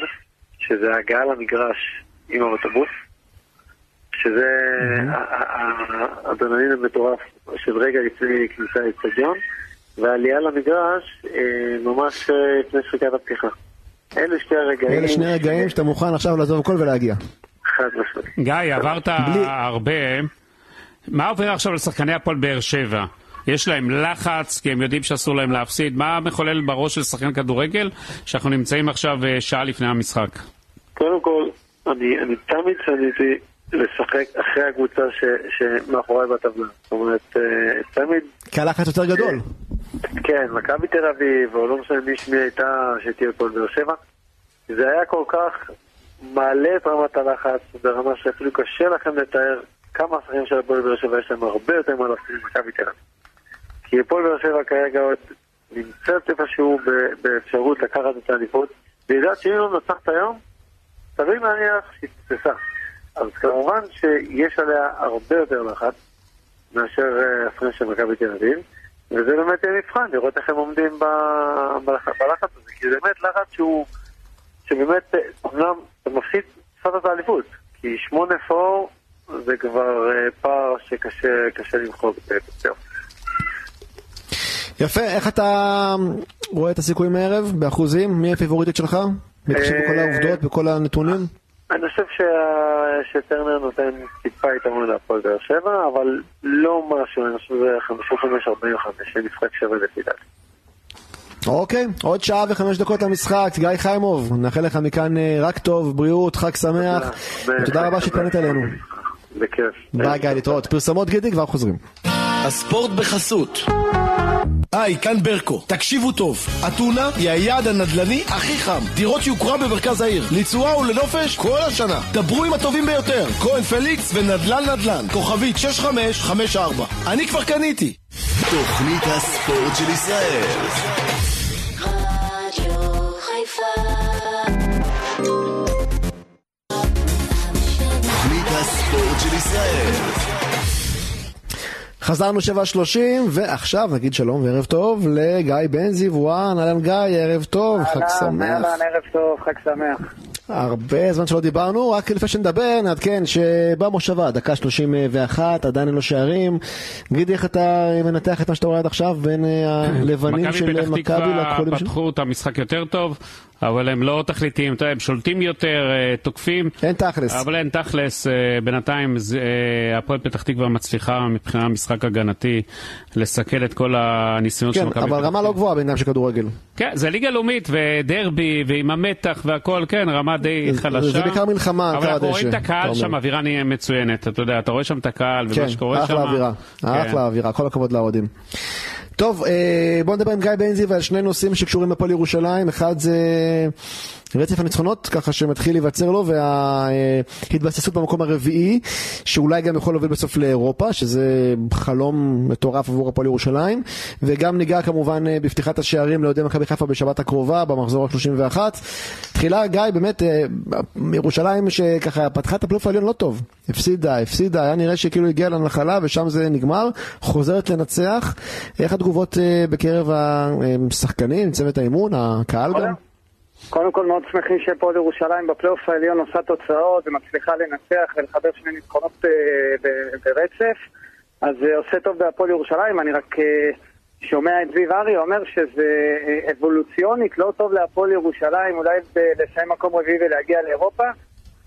שזה הגעה למגרש עם האוטובוס, שזה ה- ה- ה- האדרנלין המטורף של רגע לפני כניסה לאצטדיון, והעלייה למגרש אה, ממש אה, לפני שחיקת הפתיחה. אלה שתי הרגעים. אלה שני רגעים שאתה מוכן עכשיו לעזוב הכל ולהגיע. חד משמעית. גיא, עברת הרבה. מה עובר עכשיו לשחקני הפועל באר שבע? יש להם לחץ, כי הם יודעים שאסור להם להפסיד. מה מחולל בראש של שחקן כדורגל, שאנחנו נמצאים עכשיו אה, שעה לפני המשחק? קודם כל, אני, אני תמיד שניתי לשחק אחרי הקבוצה ש, שמאחוריי בטבלה. זאת אומרת, אה, תמיד, כי הלחץ יותר גדול. כן, מכבי תל אביב, או לא משנה מי שמי הייתה, שתהיה פה באר שבע, זה היה כל כך מעלה את רמת הלחץ, ברמה שאפילו קשה לכם לתאר כמה השחקנים של הפועל באר שבע יש להם הרבה יותר מה להפסיד ממכבי תל אביב. כי הפועל באר שבע כרגע עוד נמצאת איפשהו באפשרות לקחת את האליפות, והיא יודעת שאם לא מנצחת היום, סביר להניח שהיא תפסה. אז כמובן שיש עליה הרבה יותר לחץ מאשר אה, הפרש של מכבי תל אביב, וזה באמת יהיה מבחן, לראות איך הם עומדים בלחץ הזה, כי זה באמת לחץ שהוא, שבאמת, אומנם אתה מפסיד, הפסדת את האליפות, כי שמונה פור זה כבר אה, פער שקשה קשה למחוק בפלייאוף. יפה, איך אתה רואה את הסיכויים הערב, באחוזים? מי הפיבוריטית שלך? בהתחשב בכל אה, העובדות, בכל הנתונים? אני חושב שה- שטרנר נותן טיפה יתרון להפועל באר שבע, אבל לא משהו, אני חושב שזה 55-45, זה משחק שווה לפי דעתי. אוקיי, עוד שעה וחמש דקות למשחק. גיא חיימוב, נאחל לך מכאן אה, רק טוב, בריאות, חג שמח. ותודה רבה שהתפנית אלינו. בכיף. ביי גיא, להתראות. פרסמות גידי, כבר חוזרים. הספורט בחסות. היי, כאן ברקו. תקשיבו טוב, אתונה היא היעד הנדל"ני הכי חם. דירות יוקרה במרכז העיר, לתשואה ולנופש כל השנה. דברו עם הטובים ביותר, כהן פליקס ונדל"ן נדל"ן, כוכבית 6554. אני כבר קניתי. תוכנית הספורט של ישראל. רדיו חיפה תוכנית הספורט של ישראל. חזרנו 7.30, ועכשיו נגיד שלום וערב טוב לגיא בן זיוואן. אהלן גיא, ערב טוב, חג שמח. אהלן, ערב טוב, חג שמח. הרבה זמן שלא דיברנו, רק לפני שנדבר נעדכן שבמושבה, דקה 31, עדיין אין לו שערים. גידי, איך אתה מנתח את מה שאתה רואה עד עכשיו בין אה, *clears throat* הלבנים של מכבי פתח מכבי תקווה לכחולים של... פתחו את המשחק יותר טוב, אבל הם לא תכליתיים, אתה יודע, הם שולטים יותר, אה, תוקפים. אין תכלס. אבל אין תכלס, אה, בינתיים אה, הפועל פתח תקווה מצליחה מבחינה משחק הגנתי לסכל את כל הניסיונות של כן, מכבי אבל פתח רמה לא גבוהה בעניין של כדורגל. כן, זה ליגה לאומית ודרבי ועם המתח והכל, כן, רמה די זה- חלשה. זה בעיקר מלחמה, אבל אנחנו רואים את הקהל. שם, אווירה נהיה מצוינת, אתה יודע, אתה רואה שם את הקהל ומה כן, שקורה שם. אחלה אווירה, כן. אחלה אווירה, כל הכבוד לאוהדים. טוב, אה, בואו נדבר עם גיא בן זיו על שני נושאים שקשורים לפועל ירושלים. אחד זה רצף הניצחונות, ככה שמתחיל להיווצר לו, וההתבססות במקום הרביעי, שאולי גם יכול להוביל בסוף לאירופה, שזה חלום מטורף עבור הפועל ירושלים. וגם ניגע כמובן אה, בפתיחת השערים לאוהדי מכבי חיפה בשבת הקרובה, במחזור ה-31. תחילה, גיא, באמת, אה, ירושלים שככה פתחה את הפלייאוף העליון לא טוב. הפסידה, הפסידה, היה נראה שכאילו הגיעה לנחלה ושם זה נגמר, חוזרת לנצח. איך התגובות אה, בקרב השחקנים, צוות האימון, הקהל גם? קודם כל מאוד שמחים שהפועל ירושלים בפלייאוף העליון עושה תוצאות ומצליחה לנצח ולחבר שני ניצחונות אה, ברצף. אז זה עושה טוב בהפועל ירושלים, אני רק אה, שומע את זיו ארי אומר שזה אה, אבולוציונית, לא טוב להפועל ירושלים, אולי לסיים מקום רביעי ולהגיע לאירופה.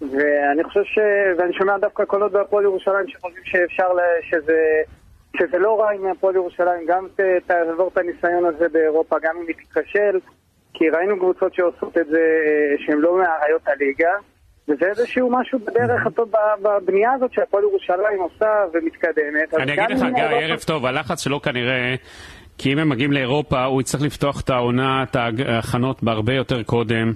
ואני חושב ש... ואני שומע דווקא קולות בהפועל ירושלים שחושבים שאפשר, ל... שזה... שזה לא רע אם הפועל ירושלים גם. תעבור את הניסיון הזה באירופה, גם אם היא תיכשל, כי ראינו קבוצות שעושות את זה אה, שהן לא מאריות הליגה, וזה איזשהו משהו בדרך הטוב בבנייה הזאת שהפועל ירושלים עושה ומתקדמת. אני אגיד לך, גיא, אירופה- ערב טוב, הלחץ שלו כנראה, כי אם הם מגיעים לאירופה, הוא יצטרך לפתוח את העונה, את ההכנות בהרבה יותר קודם.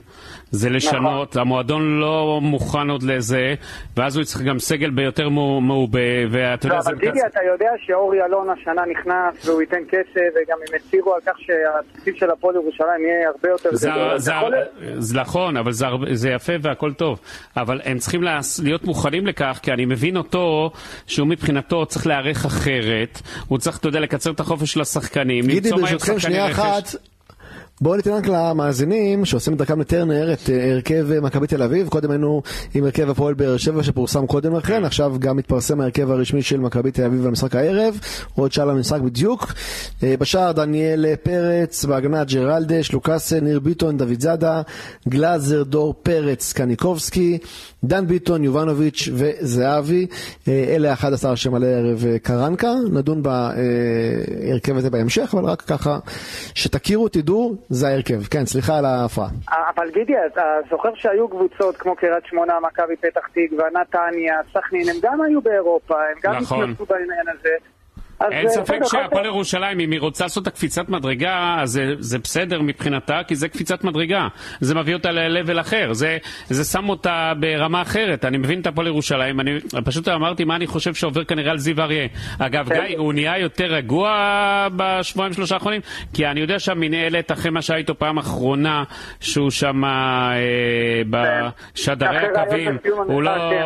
זה לשנות, נכון. המועדון לא מוכן עוד לזה, ואז הוא יצטרך גם סגל ביותר מעובה, ואתה יודע, לא, זה... אבל גידי, אתה יודע שאורי אלון השנה נכנס והוא ייתן כסף, וגם הם הצהירו על כך שהתקציב של הפועל ירושלים יהיה הרבה יותר זה, גדול. זה, להיות- זה נכון, אבל זה, הרבה- זה יפה והכל טוב. אבל הם צריכים להיות מוכנים לכך, כי אני מבין אותו, שהוא מבחינתו צריך להיערך אחרת. הוא צריך, אתה יודע, לקצר את החופש של השחקנים. גידי, למצוא מהם ברשותכם, שחקני שנייה רכש. בואו ניתן רק למאזינים שעושים את דרכם לטרנר את אה, הרכב אה, מכבי תל אביב. קודם היינו עם הרכב הפועל באר שבע שפורסם קודם לכן, עכשיו גם מתפרסם ההרכב הרשמי של מכבי תל אביב במשחק הערב, עוד שעה למשחק בדיוק. אה, בשער דניאל פרץ, בהגנה ג'רלדש, לוקאסן, ניר ביטון, דוד זאדה, גלאזר, דור פרץ, קניקובסקי, דן ביטון, יובנוביץ' וזהבי. אלה 11 שמלא ערב קרנקה. נדון בהרכב הזה בהמשך, אבל רק ככה שתכירו, תדעו, זה ההרכב. כן, סליחה על ההפרעה. אבל גידי, אתה זוכר שהיו קבוצות כמו קריית שמונה, מכבי פתח תקווה, נתניה, סכנין, הם גם היו באירופה, הם גם נכון. התנסו בעניין הזה. אין ספק שהפועל ירושלים, אם היא רוצה לעשות את הקפיצת מדרגה, אז זה, זה בסדר מבחינתה, כי זה קפיצת מדרגה. זה מביא אותה ל-level אחר, זה, זה שם אותה ברמה אחרת. אני מבין את הפועל ירושלים, אני פשוט אמרתי מה אני חושב שעובר כנראה על זיו אריה. אגב, גיא, הוא נהיה יותר רגוע בשבועיים שלושה האחרונים, כי אני יודע שהמנהלת, אחרי מה שהיה איתו פעם אחרונה, שהוא שם אה, בשדרי אחרי הקווים, הוא לא, כן,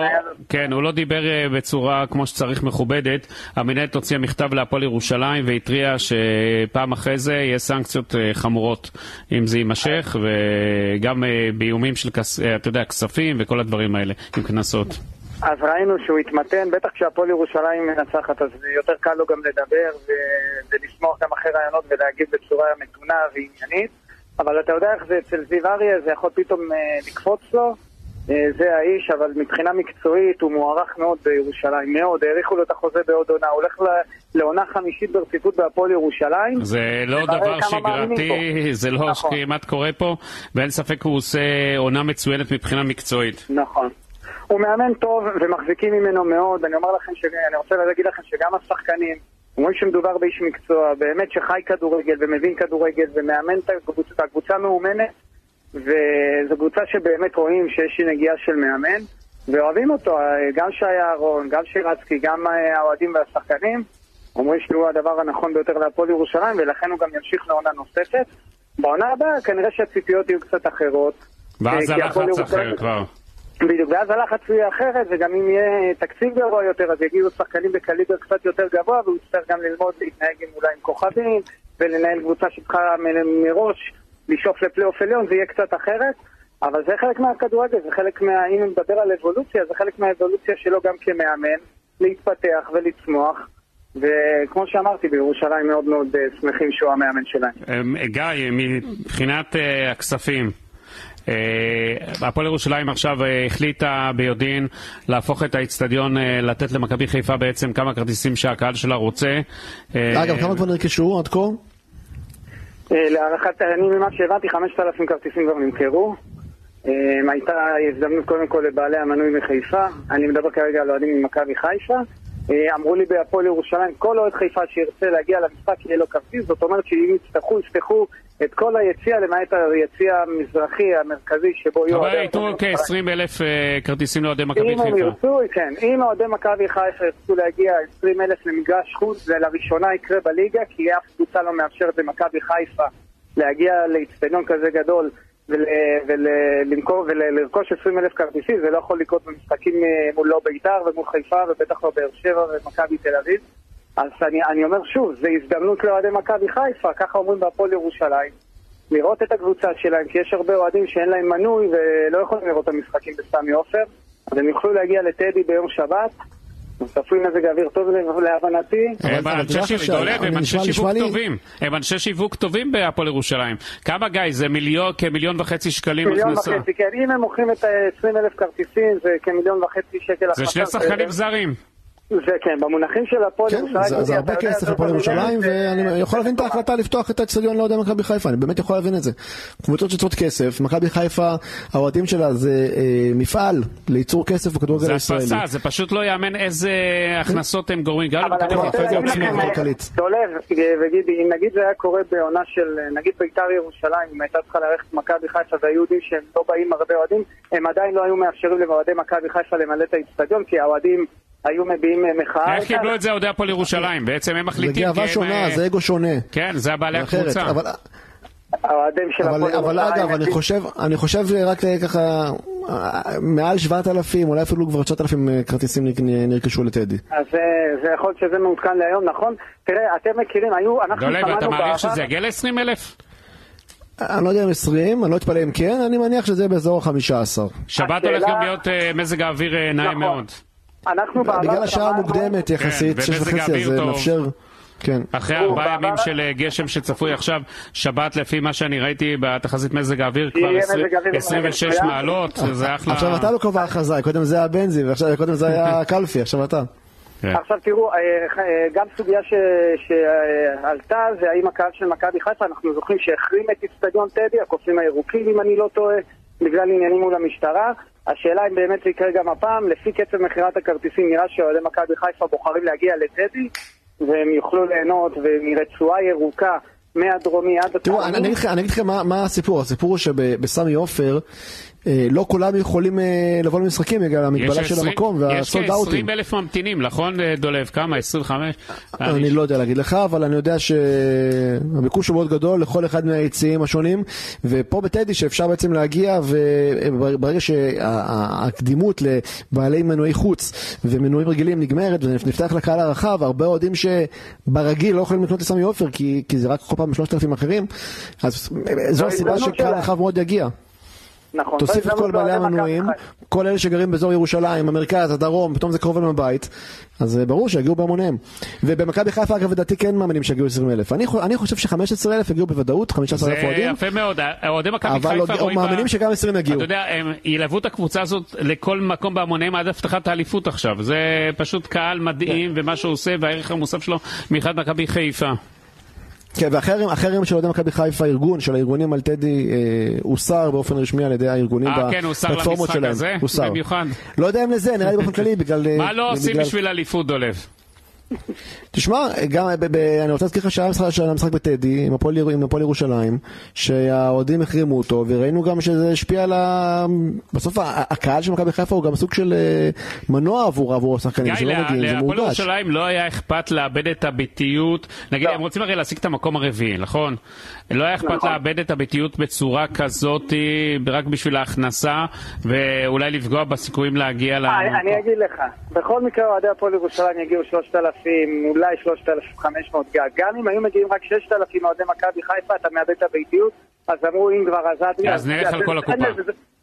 כן, הוא לא דיבר אה, בצורה כמו שצריך מכובדת. המנהלת הוציאה מכתב להפועל ירושלים והתריעה שפעם אחרי זה יהיה סנקציות אה, חמורות אם זה יימשך, וגם אה, באיומים של, אה, אתה יודע, כספים וכל הדברים האלה, עם קנסות. אז ראינו שהוא התמתן, בטח כשהפועל ירושלים מנצחת, אז יותר קל לו גם לדבר ו- ולשמוח גם אחרי רעיונות ולהגיב בצורה מתונה ועניינית. אבל אתה יודע איך זה אצל זיו אריה, זה יכול פתאום אה, לקפוץ לו, זה האיש, אבל מבחינה מקצועית הוא מוערך מאוד בירושלים, מאוד, האריכו לו את החוזה בעוד עונה, הוא הולך ל- לעונה חמישית ברציפות בהפועל ירושלים. זה לא דבר שגרתי. זה לא נכון. כמעט קורה פה, ואין ספק הוא עושה עונה מצוינת מבחינה מקצועית. נכון. הוא מאמן טוב ומחזיקים ממנו מאוד, אני אומר לכם, ש... אני רוצה להגיד לכם שגם השחקנים, אומרים שמדובר באיש מקצוע, באמת שחי כדורגל ומבין כדורגל ומאמן את הקבוצה, הקבוצה מאומנת, וזו קבוצה שבאמת רואים שיש נגיעה של מאמן, ואוהבים אותו, גם שי אהרון, גם שירצקי, גם אה, האוהדים והשחקנים, אומרים שהוא הדבר הנכון ביותר להפועל ירושלים, ולכן הוא גם ימשיך לעונה נוספת. בעונה הבאה כנראה שהציפיות יהיו קצת אחרות. ואז אה, הלחץ אחר כבר. בדיוק, ואז הלחץ יהיה אחרת, וגם אם יהיה תקציב גבוה יותר, אז יגיעו שחקנים בקליבר קצת יותר גבוה, והוא יצטרך גם ללמוד להתנהג עם אולי עם כוכבים, ולנהל קבוצה שצריכה מראש לשאוף לפלייאוף עליון, זה יהיה קצת אחרת, אבל זה חלק מהכדורגל, זה חלק מה... אם נדבר על אבולוציה, זה חלק מהאבולוציה שלו גם כמאמן, להתפתח ולצמוח. וכמו שאמרתי, בירושלים מאוד מאוד אה, שמחים שהוא המאמן שלהם. אמ, גיא, מבחינת אה, הכספים, אה, הפועל ירושלים עכשיו החליטה ביודעין להפוך את האיצטדיון, לתת למכבי חיפה בעצם כמה כרטיסים שהקהל שלה רוצה. אה, אגב, כמה כבר נרכשו עד כה? אה, להערכת, אני ממה שהבנתי, 5,000 כרטיסים כבר נמכרו. אה, הייתה הזדמנות קודם כל לבעלי המנוי מחיפה, אני מדבר כרגע על אוהדים ממכבי חיפה. אה, אמרו לי בהפועל ירושלים, כל אוהד חיפה שירצה להגיע למשחק יהיה לו כרטיס, זאת אומרת שאם יצטרכו, יפתחו את כל היציע, למעט היציע המזרחי המרכזי שבו יהיו... אבל ייתנו ירושלים. כ-20 אלף כרטיסים לאוהדי מכבי אם הם חיפה. ירצו, כן. אם אוהדי מכבי חיפה ירצו להגיע 20 אלף למגרש חוץ, זה לראשונה יקרה בליגה, כי אף קבוצה לא מאפשרת למכבי חיפה להגיע לאצטדיון כזה גדול ול- ולמכור ולרכוש 20 אלף כרטיסים, זה לא יכול לקרות במשחקים אה, מול לא בית"ר ומול חיפה ובטח לא באר שבע ומכבי תל אביב. אז אני, אני אומר שוב, זו הזדמנות לאוהדי מכבי חיפה, ככה אומרים בהפועל ירושלים. לראות את הקבוצה שלהם, כי יש הרבה אוהדים שאין להם מנוי ולא יכולים לראות את המשחקים בסמי עופר, אז הם יוכלו להגיע לטדי ביום שבת, צפוי מזג אוויר טוב להבנתי. אבל- הם אנשי שיווק, דולב, הם אנשי שיווק טובים. הם אנשי שיווק טובים בהפועל ירושלים. כמה גיא? זה מיליון, כמיליון וחצי שקלים מיליון הכנסה. וחצי, כן, אם הם מוכרים את ה-20 אלף כרטיסים זה כמיליון וחצי שקל זה. שני שחקנים זרים. זה כן, במונחים של הפועל כן, ירושלים. זה- זה הרבה כסף לפועל ירושלים, זה- ואני יכול להבין את ההחלטה לפתוח את האצטדיון לאוהדי מכבי חיפה, אני באמת יכול להבין את זה. קבוצות שצריכות כסף, מכבי חיפה, האוהדים שלה זה אה, מפעל לייצור כסף בכדורגל זה הישראלי. הדפסה, זה פשוט לא יאמן איזה הכנסות הם גורמים. גם אבל אני למכבי רוצה חיפה להגיד זה כלכלית. דולב וגידי, אם נגיד זה היה קורה בעונה של, נגיד בית"ר ירושלים, אם הייתה צריכה לארח את מכבי חיפה והיו יודעים שהם לא באים הרבה אוהדים, הם עדיין לא היו מאפשרים לאוהדי מכבי חיפה למלא את האיצטדיון, כי האוהדים היו מביעים אה, מחאה. איך קיבלו את זה אוהדי הפועל ירושלים? בעצם הם זה מחליטים. כי גאווה שונה, אה, זה אגו שונה. כן, זה הבעלי זה. הקבוצה. אבל- האוהדים של. אגב, אני חושב, אני חושב רק אה, ככה, מעל 7,000, אולי אפילו כבר 9,000 אה, כרטיסים נרכשו לטדי. אז זה, זה יכול להיות שזה מעודכן להיום, נכון? תראה, אתם מכירים, היו, אנחנו דולב, אתה שמענו מעריך בעבר- שזה יגיע ל-20 אלף? אני לא יודע אם 20, אני לא אתפלא אם כן, אני מניח שזה באזור ה-15. שבת הולך גם להיות מזג האוויר נעים נכון. מאוד. אנחנו בעבר בגלל השעה המוקדמת יחסית, כן, שש וחצי, אז. מאפשר... כן. אחרי ארבעה בעבר- ימים של אה, גשם שצפוי עכשיו, שבת לפי מה שאני ראיתי בתחזית מזג האוויר, כבר יהיה עשרים- מזג אוויר 26 מצוין. מעלות, זה אחלה. עכשיו אתה לא קובע הכרזה, קודם זה היה בנזי, ועכשיו קודם זה היה *laughs* קלפי, עכשיו אתה. כן. עכשיו תראו, אה, אה, גם סוגיה ש- שעלתה זה האם הקהל של מכבי חיפה, אנחנו זוכרים שהחרים את אצטדיון טדי, הקופים הירוקים אם אני לא טועה, בגלל עניינים מול המשטרה. השאלה אם באמת זה יקרה גם הפעם, לפי קצב מכירת הכרטיסים נראה שאוהדי מכבי חיפה בוחרים להגיע לטדי, והם יוכלו ליהנות מרצועה ירוקה מהדרומי עד תראו, אני אגיד לכם- מה- הסיפור, הסיפור הוא שבסמי עופר, לא כולם יכולים אה, לבוא למשחקים בגלל המגבלה של 20 המקום יש והסולד אאוטים. כ-20 אלף ממתינים, נכון אה, דולב? כמה? 25? אני לא יודע להגיד לך, אבל אני יודע שהביקוש הוא מאוד גדול לכל אחד מהיציעים השונים, ופה בטדי שאפשר בעצם להגיע, וברגע שהקדימות לבעלי מנועי חוץ ומנועים רגילים נגמרת, ונפתח לקהל הרחב, הרבה אוהדים שברגיל לא יכולים לקנות לסמי עופר, כי, כי זה רק כל פעם שלושת אלפים אחרים, אז זו הסיבה שקהל שלה. רחב מאוד יגיע. נכון. תוסיף את כל בעלי המנויים. כל אלה שגרים באזור ירושלים, המרכז, הדרום, פתאום זה קרוב אליהם הבית, אז אה, ברור שיגיעו בהמוניהם. ובמכבי חיפה, אגב, לדעתי כן מאמינים שיגיעו 20 אלף. אני חו- אני חושב ש-15 אלף יגיעו בוודאות, 15 אלף זה אוהדים, יפה מאוד, אוהדי מכבי אבל חיפה עוד- רואים... מאמינים בה- שגם 20 יגיעו. אתה יודע, הם ילוו את הקבוצה הזאת לכל מקום בהמוניהם עד הבטחת האליפות עכשיו. זה פשוט קהל מדהים, ומה שהוא עושה, והערך המוסף שלו מאחד מכבי חיפה. כן, והחרם החרם של אוהדי מכבי חיפה, הארגון של הארגונים על טדי, אה, הוסר באופן רשמי על ידי הארגונים אה, כן, הוסר בפלטפורמות למשחק שלהם. הזה? הוסר. במיוחד. לא יודע אם לזה, נראה לי באופן *laughs* כללי, בגלל... אה, מה לא עושים בשביל אליפות, דולב? תשמע, גם, ב, ב, אני רוצה להזכיר לך שהיה משחק, שהיה משחק בטדי עם הפועל יר- ירושלים, שהאוהדים החרימו אותו, וראינו גם שזה השפיע על ה... בסוף ה- הקהל של מכבי חיפה הוא גם סוג של אה, מנוע עבור, עבור השחקנים גיא, שלא לה- מגיעים, זה להפועל מורגש. ירושלים לא היה אכפת לאבד את הביתיות. נגיד, לא. הם רוצים הרי להשיג את המקום הרביעי, נכון? לא היה אכפת נכון. לאבד את הביתיות בצורה כזאת, רק בשביל ההכנסה, ואולי לפגוע בסיכויים להגיע ל... אה, אני אגיד לך, בכל מקרה אוהדי הפועל ירושלים יגיעו 3,000, אולי 3,500 גג. גם אם היו מגיעים רק 6,000 אוהדי מכבי חיפה, אתה מאבד את הביתיות, אז אמרו אם כבר אז... אל- אז נלך על כל הקופה.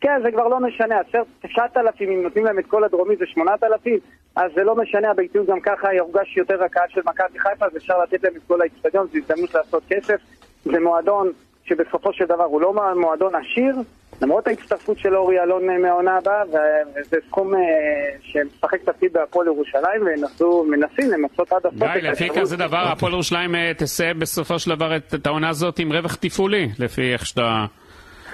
כן, זה כבר לא משנה, 9,000, אם נותנים להם את כל הדרומי זה 8,000, אז זה לא משנה, הביתיות גם ככה יורגש יותר הקהל של מכבי חיפה, אז אפשר לתת להם את כל האצטדיון, זו הזדמנות לעשות כסף. זה מועדון שבסופו של דבר הוא לא מועדון עשיר, למרות ההצטרפות של אורי אלון מהעונה הבאה, וזה סכום אה, שמשחק תפקיד בהפועל ירושלים, ומנסים למצות עד הסוף. גיא, את לפי. כזה דבר, הפועל ירושלים אה, תסיים בסופו של דבר את את העונה הזאת עם רווח תפעולי, לפי איך שאתה...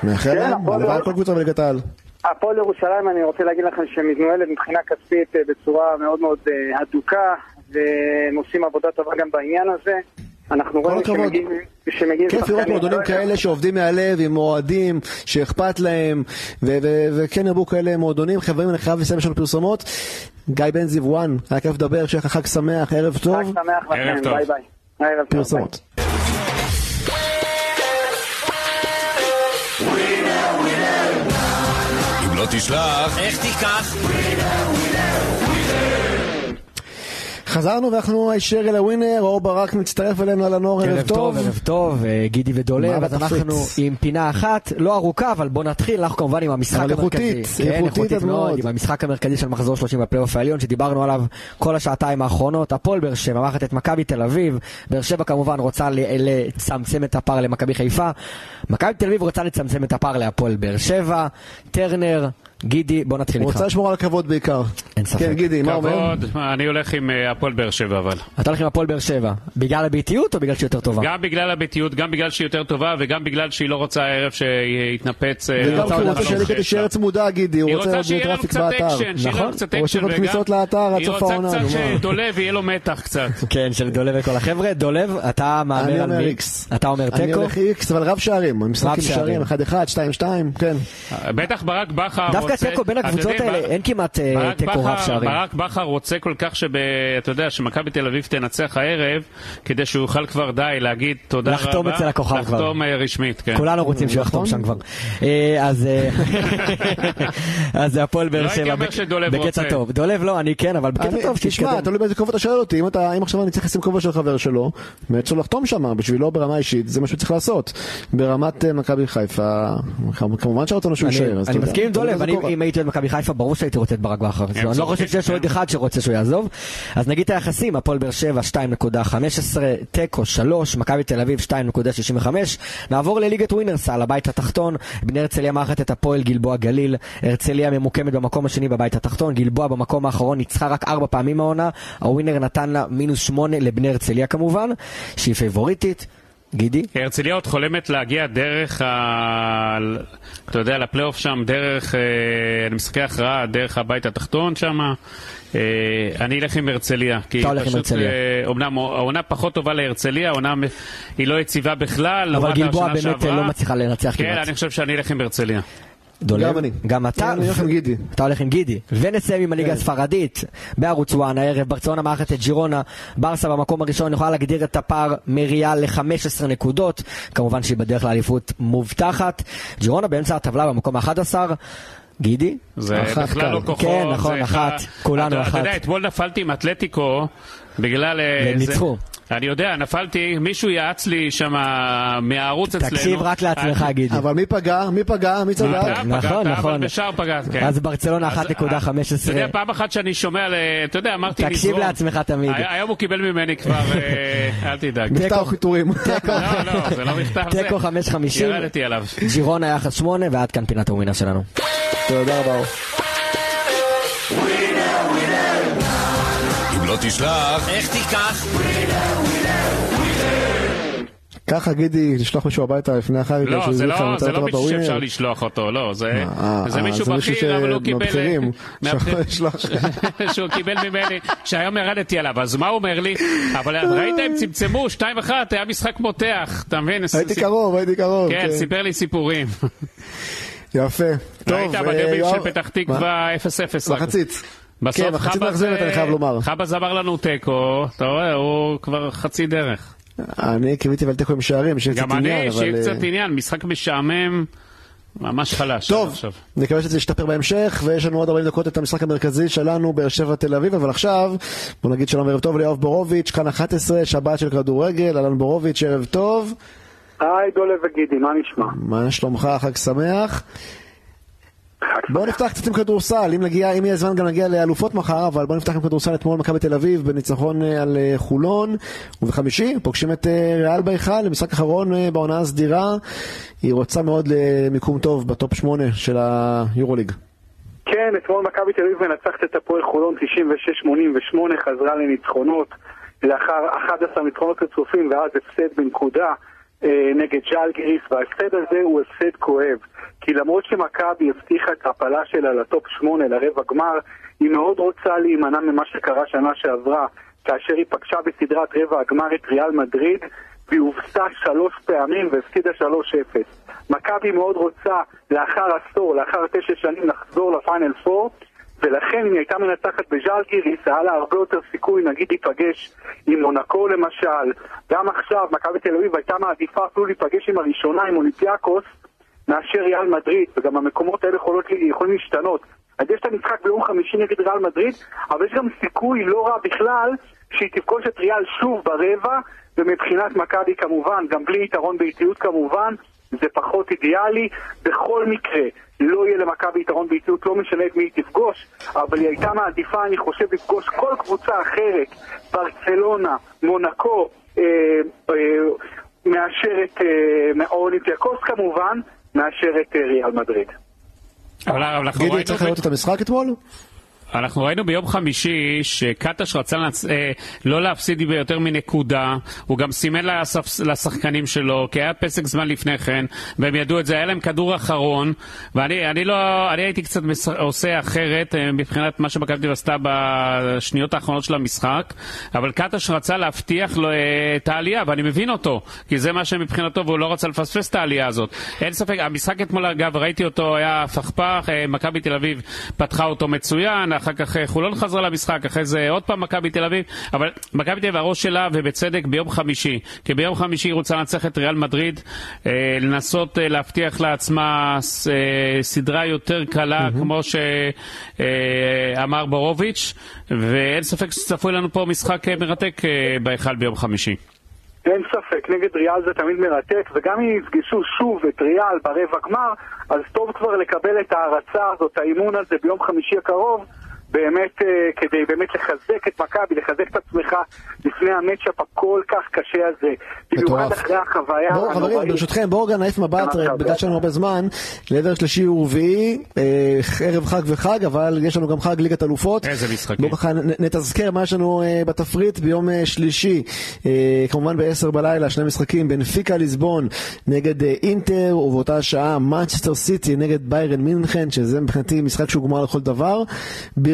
מאחל כן, להם, הלוואי. כל קבוצה בליגת העל. הפועל ירושלים, אני רוצה להגיד לכם שמתנוהלת מבחינה כספית אה, בצורה מאוד מאוד אה, הדוקה, והם עושים עבודה טובה גם בעניין הזה. אנחנו רואים. שמגיעים- שמגיעים כיף לראות מועדונים כאלה שעובדים מהלב עם אוהדים, שאכפת להם, ו- ו- וכן ירבו כאלה מועדונים. חברים, אני חייב לסיים, לנו פרסומות. גיא בן זיו ONE, היה כיף לדבר, שיהיה לך חג שמח, ערב טוב. חג שמח לכם, טוב. ביי ביי. פרסומות. אם לא תשלח, איך תיקח? חזרנו ואנחנו הישר אל הווינר, אור ברק מצטרף אלינו על הנוער, ערב טוב. ערב טוב, אה, גידי מה ודולב, אז? אנחנו עם פינה אחת, לא ארוכה, אבל בוא נתחיל, אנחנו כמובן עם המשחק המרכזי. כן, איכותית מאוד. עם המשחק המרכזי של מחזור 30 בפלייאוף העליון, שדיברנו עליו כל השעתיים האחרונות. הפועל באר שבע מארחת את מכבי תל אביב, באר שבע כמובן רוצה לצמצם את הפער למכבי חיפה, מכבי תל אביב רוצה לצמצם את הפער להפועל באר שבע, טרנר, גידי, בוא נתחיל הוא איתך. רוצה לשמור על הכבוד בעיקר. אין ספק. כן, גידי, מה אומר? כבוד, אני הולך עם אה, הפועל באר שבע אבל. אתה הולך עם הפועל באר שבע, בגלל הביתיות או בגלל שהיא יותר טובה? גם בגלל הביתיות, גם בגלל שהיא יותר טובה, וגם בגלל שהיא לא רוצה הערב שיתנפץ... אה, וגם כי הוא רוצה שהליגה תישאר. צמודה, גידי, הוא היא רוצה רוצה שיהיה לנו traffic קצת. אקשן, שיהיה לנו נכון? הוא רוצה כניסות לאתר עד היא סוף העונה, רוצה נו, קצת? שדולב יהיה לו מתח קצת. *laughs* כן, של דולב וכל החבר'ה. דולב, אתה אני מהמר על אומר מי? איקס. אתה אומר אני תיקו? הולך איקס, אבל רב שערים, המשחקים שערים. שערים, 1-1, 2-2, כן. בטח ברק בכר רוצה... דווקא תיקו בין הקבוצות האלה, אין כמעט אה, תיקו רב שערים. ברק בכר רוצה כל כך שב... אתה יודע, שמכבי תל אביב תנצח הערב, כדי שהוא יוכל כבר די להגיד תודה רבה. לחתום אצל הכוכב כבר. לחתום אה, רשמית, כן. כולנו רוצים שהוא יחתום. שם כבר. *laughs* אה, *laughs* אז הפועל באר לא שבע. הייתי אומר שדולב בקטע רוצה. טוב. דולב לא, אני כן, אבל בקטע טוב, תשמע. תלוי באיזה כובע אתה שואל אותי, אם עכשיו אני צריך לשים כובע של חבר שלו, באמת שלו לחתום שם, בשבילו ברמה אישית, זה מה שהוא צריך לעשות. ברמת מכבי חיפה, כמובן שרצינו שהוא אני- יישאר, אני. מסכים עם דולב, אני-. אם הייתי אוהד מכבי חיפה, ברור שהייתי רוצה את ברק בכר. אני לא חושב שיש כן. אוהד אחד שרוצה שהוא יעזוב. אז נגיד את היחסים, הפועל באר שבע 2.15, תיקו 3, מכבי תל אביב 2.65. נעבור לליגת ווינרסל, הבית התחתון. בני הרצליה מארחת את הפועל גלבוע גליל. הרצליה ממוקמת במקום השני בבית התחתון. גלבוע במקום האחרון ניצחה רק ארבע פעמים העונה. הווינר נתן לה מינוס שמונה לבני הרצליה כמובן, שהיא פייבוריטית. גידי? הרצליה עוד חולמת להגיע דרך ה... אתה יודע, לפלייאוף שם, דרך אה, משחקי הכרעה, דרך הבית התחתון שם. אה, אני אלך עם הרצליה. אתה הולך עם הרצליה. אה, אומנם העונה פחות טובה להרצליה, העונה היא לא יציבה בכלל. אבל גלבוע באמת. לא מצליחה לנצח כן, כמעט. אני חושב שאני אלך עם הרצליה. דולב? גם אני. גם אתה? אני הולך עם גידי. אתה הולך עם גידי. ונסיים עם הליגה כן. הספרדית בערוץ וואן הערב. ברצלונה מארחת את ג'ירונה. ברסה במקום הראשון יכולה להגדיר את הפער מריאל ל-15 נקודות. כמובן שהיא בדרך לאליפות מובטחת. ג'ירונה באמצע הטבלה במקום ה-11. גידי? זה בכלל. לא כוחות. כן, נכון, זה אחת. אחד- כולנו אחת. אתה יודע, אתמול נפלתי עם אתלטיקו, בגלל... אה, והם זה- ניצחו. אני יודע, נפלתי, מישהו יעץ לי שם מהערוץ אצלנו. תקשיב רק לעצמך, אני- גידי. אבל מי פגע? מי פגע? מי צדק? נכון, נכון. אבל בשער פגעת, כן. אז ברצלונה אז- 1.15. אתה יודע, פעם אחת שאני שומע, אתה יודע, אמרתי תקשיב לזרום. לעצמך תמיד. הי- היום הוא קיבל ממני כבר, אה, *laughs* אל תדאג. מכתב חיתורים. לא, לא, זה לא מכתב זה. תיקו 5.50. ירדתי עליו. ג'ירונה יחס 8, ועד כאן פינת הווינר שלנו. תודה רבה. אם לא תשלח, איך תיקח? ככה גידי, לשלוח מישהו הביתה לפני החג. לא, זה לא, זה לא מישהו. שאפשר לשלוח אותו, לא, זה אה, זה אה, מישהו זה בכיר, אבל הוא קיבל... *laughs* *laughs* *laughs* שהוא קיבל ממני, שהיום ירדתי עליו, אז מה הוא אומר לי? אבל ראית, הם צמצמו, 2-1, היה משחק מותח, אתה מבין? הייתי קרוב, הייתי קרוב. כן, סיפר לי סיפורים. יפה. טוב, ראית אה, בדרבי של פתח? תקווה 0-0. רק. מחצית. בסוף כן, מחצית חבאז, מאכזבת, אני חייב לומר. חבאז אמר לנו תיקו, אתה רואה, הוא כבר חצי דרך. אני קיוויתי אבל תיקו עם שערים, שיהיה קצת גם עניין, אני, אבל... שיהיה אה, קצת עניין, משחק משעמם, ממש חלש. טוב. נקווה שזה ישתפר בהמשך, ויש לנו עוד 40 דקות את המשחק המרכזי שלנו, באר שבע תל אביב, אבל עכשיו, בוא נגיד שלום וערב טוב ליואב בורוביץ', כאן 11, שבת של כדורגל, אהלן בורוביץ', ערב טוב, היי דולב וגידי, מה נשמע? מה שלומך, חג שמח. בואו נפתח קצת עם כדורסל, אם נגיע, אם יהיה זמן גם נגיע לאלופות מחר, אבל בואו נפתח עם כדורסל אתמול מכבי תל אביב בניצחון אה, על אה, חולון, ובחמישי פוגשים את אה, ריאל בהיכל למשחק אחרון בעונה הסדירה, היא רוצה מאוד למיקום טוב בטופ 8 של היורוליג. כן, אתמול מכבי תל אביב מנצחת את הפועל חולון 96-88, חזרה לניצחונות לאחר 11 ניצחונות רצופים ואז הפסד בנקודה נגד ז'אלגיריס, וההפסד הזה הוא הפסד כואב. כי למרות שמכבי הבטיחה את ההפלה שלה לטופ 8, לרבע גמר, היא מאוד רוצה להימנע ממה שקרה שנה שעברה, כאשר היא פגשה בסדרת רבע הגמר את ריאל מדריד, והיא הובסה שלוש פעמים והפסידה 3-0. מכבי מאוד רוצה לאחר עשור, לאחר תשע שנים, לחזור לפיינל 4, ולכן אם היא הייתה מנצחת בז'אלגיריס, היה לה הרבה יותר סיכוי, נגיד להיפגש עם מונקו למשל. גם עכשיו, מכבי תל אביב הייתה מעדיפה אפילו להיפגש עם הראשונה, עם אולימפיאקוס, מאשר ריאל מדריד, וגם המקומות האלה יכולות, יכולים להשתנות. אז יש את המשחק ביום חמישי נגד ריאל מדריד, אבל יש גם סיכוי לא רע בכלל שהיא תפגוש את ריאל שוב ברבע, ומבחינת מכבי כמובן, גם בלי יתרון באיטיות כמובן, זה פחות אידיאלי. בכל מקרה, לא יהיה למכבי יתרון באיטיות, לא משנה את מי היא תפגוש, אבל היא הייתה מעדיפה, אני חושב, לפגוש כל קבוצה אחרת, ברצלונה, מונקו, אה, אה, מאשר את, אה, או אולימפיאקוס כמובן, מאשר את אה, ריאל מדריד. אבל אנחנו גידי, ראינו... צריך לראות את המשחק אתמול? אנחנו ראינו ביום חמישי שקטש רצה לנצ... אה, לא להפסיד ביותר מנקודה, הוא גם סימן לספ... לשחקנים שלו, כי היה פסק זמן לפני כן, והם ידעו את זה, היה להם כדור אחרון, ואני אני לא, אני הייתי קצת מס... עושה אחרת אה, מבחינת מה שמכבי עשתה בשניות האחרונות של המשחק, אבל קטש רצה להבטיח לו אה, את העלייה, ואני מבין אותו, כי זה מה שמבחינתו, והוא לא רצה לפספס את העלייה הזאת. אין ספק, המשחק אתמול, אגב, ראיתי אותו, היה פכפך, אה, מכבי תל אביב פתחה אותו מצוין, אחר כך אה, חולון חזרה למשחק, אחרי זה עוד פעם מכבי תל אביב, אבל מכבי תל אביב הראש שלה, ובצדק, ביום חמישי. כי ביום חמישי היא רוצה לנצח את ריאל מדריד, אה, לנסות אה, להבטיח לעצמה ס- אה, סדרה יותר קלה, כמו שאמר בורוביץ', ואין ספק שצפוי לנו פה משחק מרתק אה, בהיכל ביום חמישי. אין ספק, נגד ריאל זה תמיד מרתק, וגם אם יפגשו שוב את ריאל ברבע גמר, אז טוב כבר לקבל את ההערצה הזאת, האימון הזה ביום חמישי הקרוב, באמת, אה, כדי באמת לחזק את מכבי, לחזק את עצמך לפני המצ'אפ הכל כך קשה הזה. במיוחד מטורף. אחרי החוויה בואו חברים. ברשותכם, בואו רגע נעיף מבט, גם בגלל שיש לנו הרבה זמן, לעבר שלישי ורביעי, אה, ערב חג וחג, אבל יש לנו גם חג ליגת אלופות. איזה משחקים. בואו ככה נתזכר מה יש לנו אה, בתפריט ביום אה, שלישי, אה, כמובן ב-10 בלילה, שני משחקים, בנפיקה ליסבון נגד אה, אינטר, ובאותה שעה מנצ'סטר סיטי נגד ביירן מינכן, שזה מבחינתי משחק שהוא גמר לכל דבר.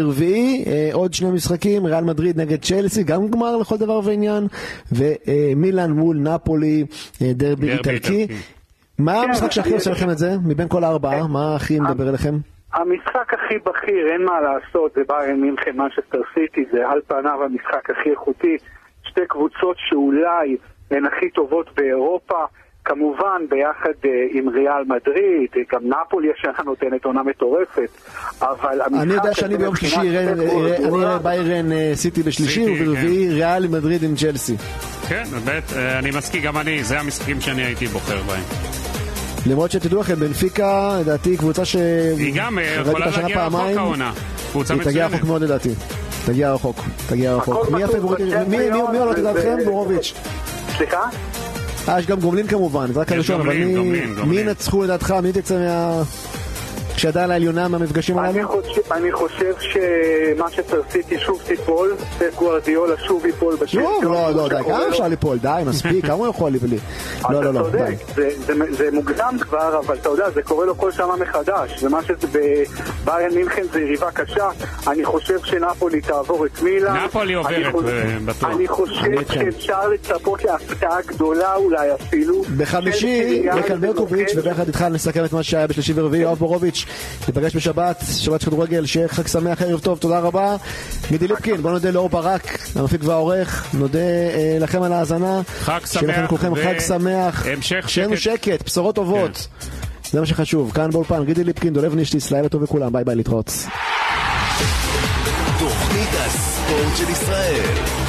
ברביעי, אה, עוד שני משחקים, ריאל מדריד נגד צ'לסי, גם גמר לכל דבר ועניין, ומילאן מול נפולי, אה, דרבי איטלקי. מה כן, המשחק שהכי עושה לכם את זה, מבין כל הארבעה? מה הכי מדבר אליכם? המשחק הכי בכיר, אין מה לעשות, זה ביירן מינכן, מנצ'סטר סיטי, זה על פניו המשחק הכי איכותי. שתי קבוצות שאולי הן הכי טובות באירופה, כמובן ביחד אה, עם ריאל מדריד, אה, גם נפולי השנה נותנת עונה מטורפת, אבל המשחק אני יודע שאני ביום שישי אראה- ביירן אה, סיטי בשלישי, וברביעי ריאל מדריד עם צ'לסי. כן, באמת, אני מסכים, גם אני, זה המשחקים שאני הייתי בוחר בהם. למרות שתדעו לכם, בנפיקה, לדעתי, קבוצה ש... היא גם יכולה להגיע רחוק העונה. קבוצה היא תגיע מצוינת. רחוק מאוד לדעתי. תגיע רחוק, תגיע רחוק. מי הפייבוריטים? בצ'מפיונס, מי עולות לדעתכם? בורוביץ'. סליחה? אה, יש גם גומלין כמובן, זה רק הראשון, אבל מי-. ינצחו לדעתך? מי תצא מה... כשידה העליונה מהמפגשים אני הללו? חושב, אני חושב שמנצ'סטר סיטי שוב תיפול, גוארדיולה שוב ייפול בשלטון. שוב, לא, לא, די, כמה. אפשר ליפול? די, מספיק, כמה הוא יכול ליפול? לא, לא, לא, די. זה, זה, זה מוקדם כבר, אבל אתה יודע, זה קורה לו כל שנה מחדש. ומה שבביירן מינכן זה יריבה קשה. אני חושב שנפולי תעבור את מילה. נפולי עוברת, אני חושב- אה, בטוח. אני אני חושב. שאפשר לצפות להפתעה גדולה אולי אפילו. בחמישי, יקל ברקוביץ', ומוקד. וביחד איתך נסכם את מה שהיה בשלישי ורביעי, יואב בורוביץ', ניפגש בשבת, שבת כדורגל, שיהיה חג שמח, ערב טוב, תודה רבה. גידי ליפקין, בוא נודה לאור ברק, המפיק והעורך, נודה אה, לכם על ההאזנה. חג שיהיה לכם שמח לכולכם ו- חג שמח. המשך שקט. שקט, בשורות טובות. זה מה שחשוב. כאן באולפן, גידי ליפקין, דולב נישטיס, לילה טוב לכולם, ביי ביי, להתראות. תוכנית הספורט של ישראל.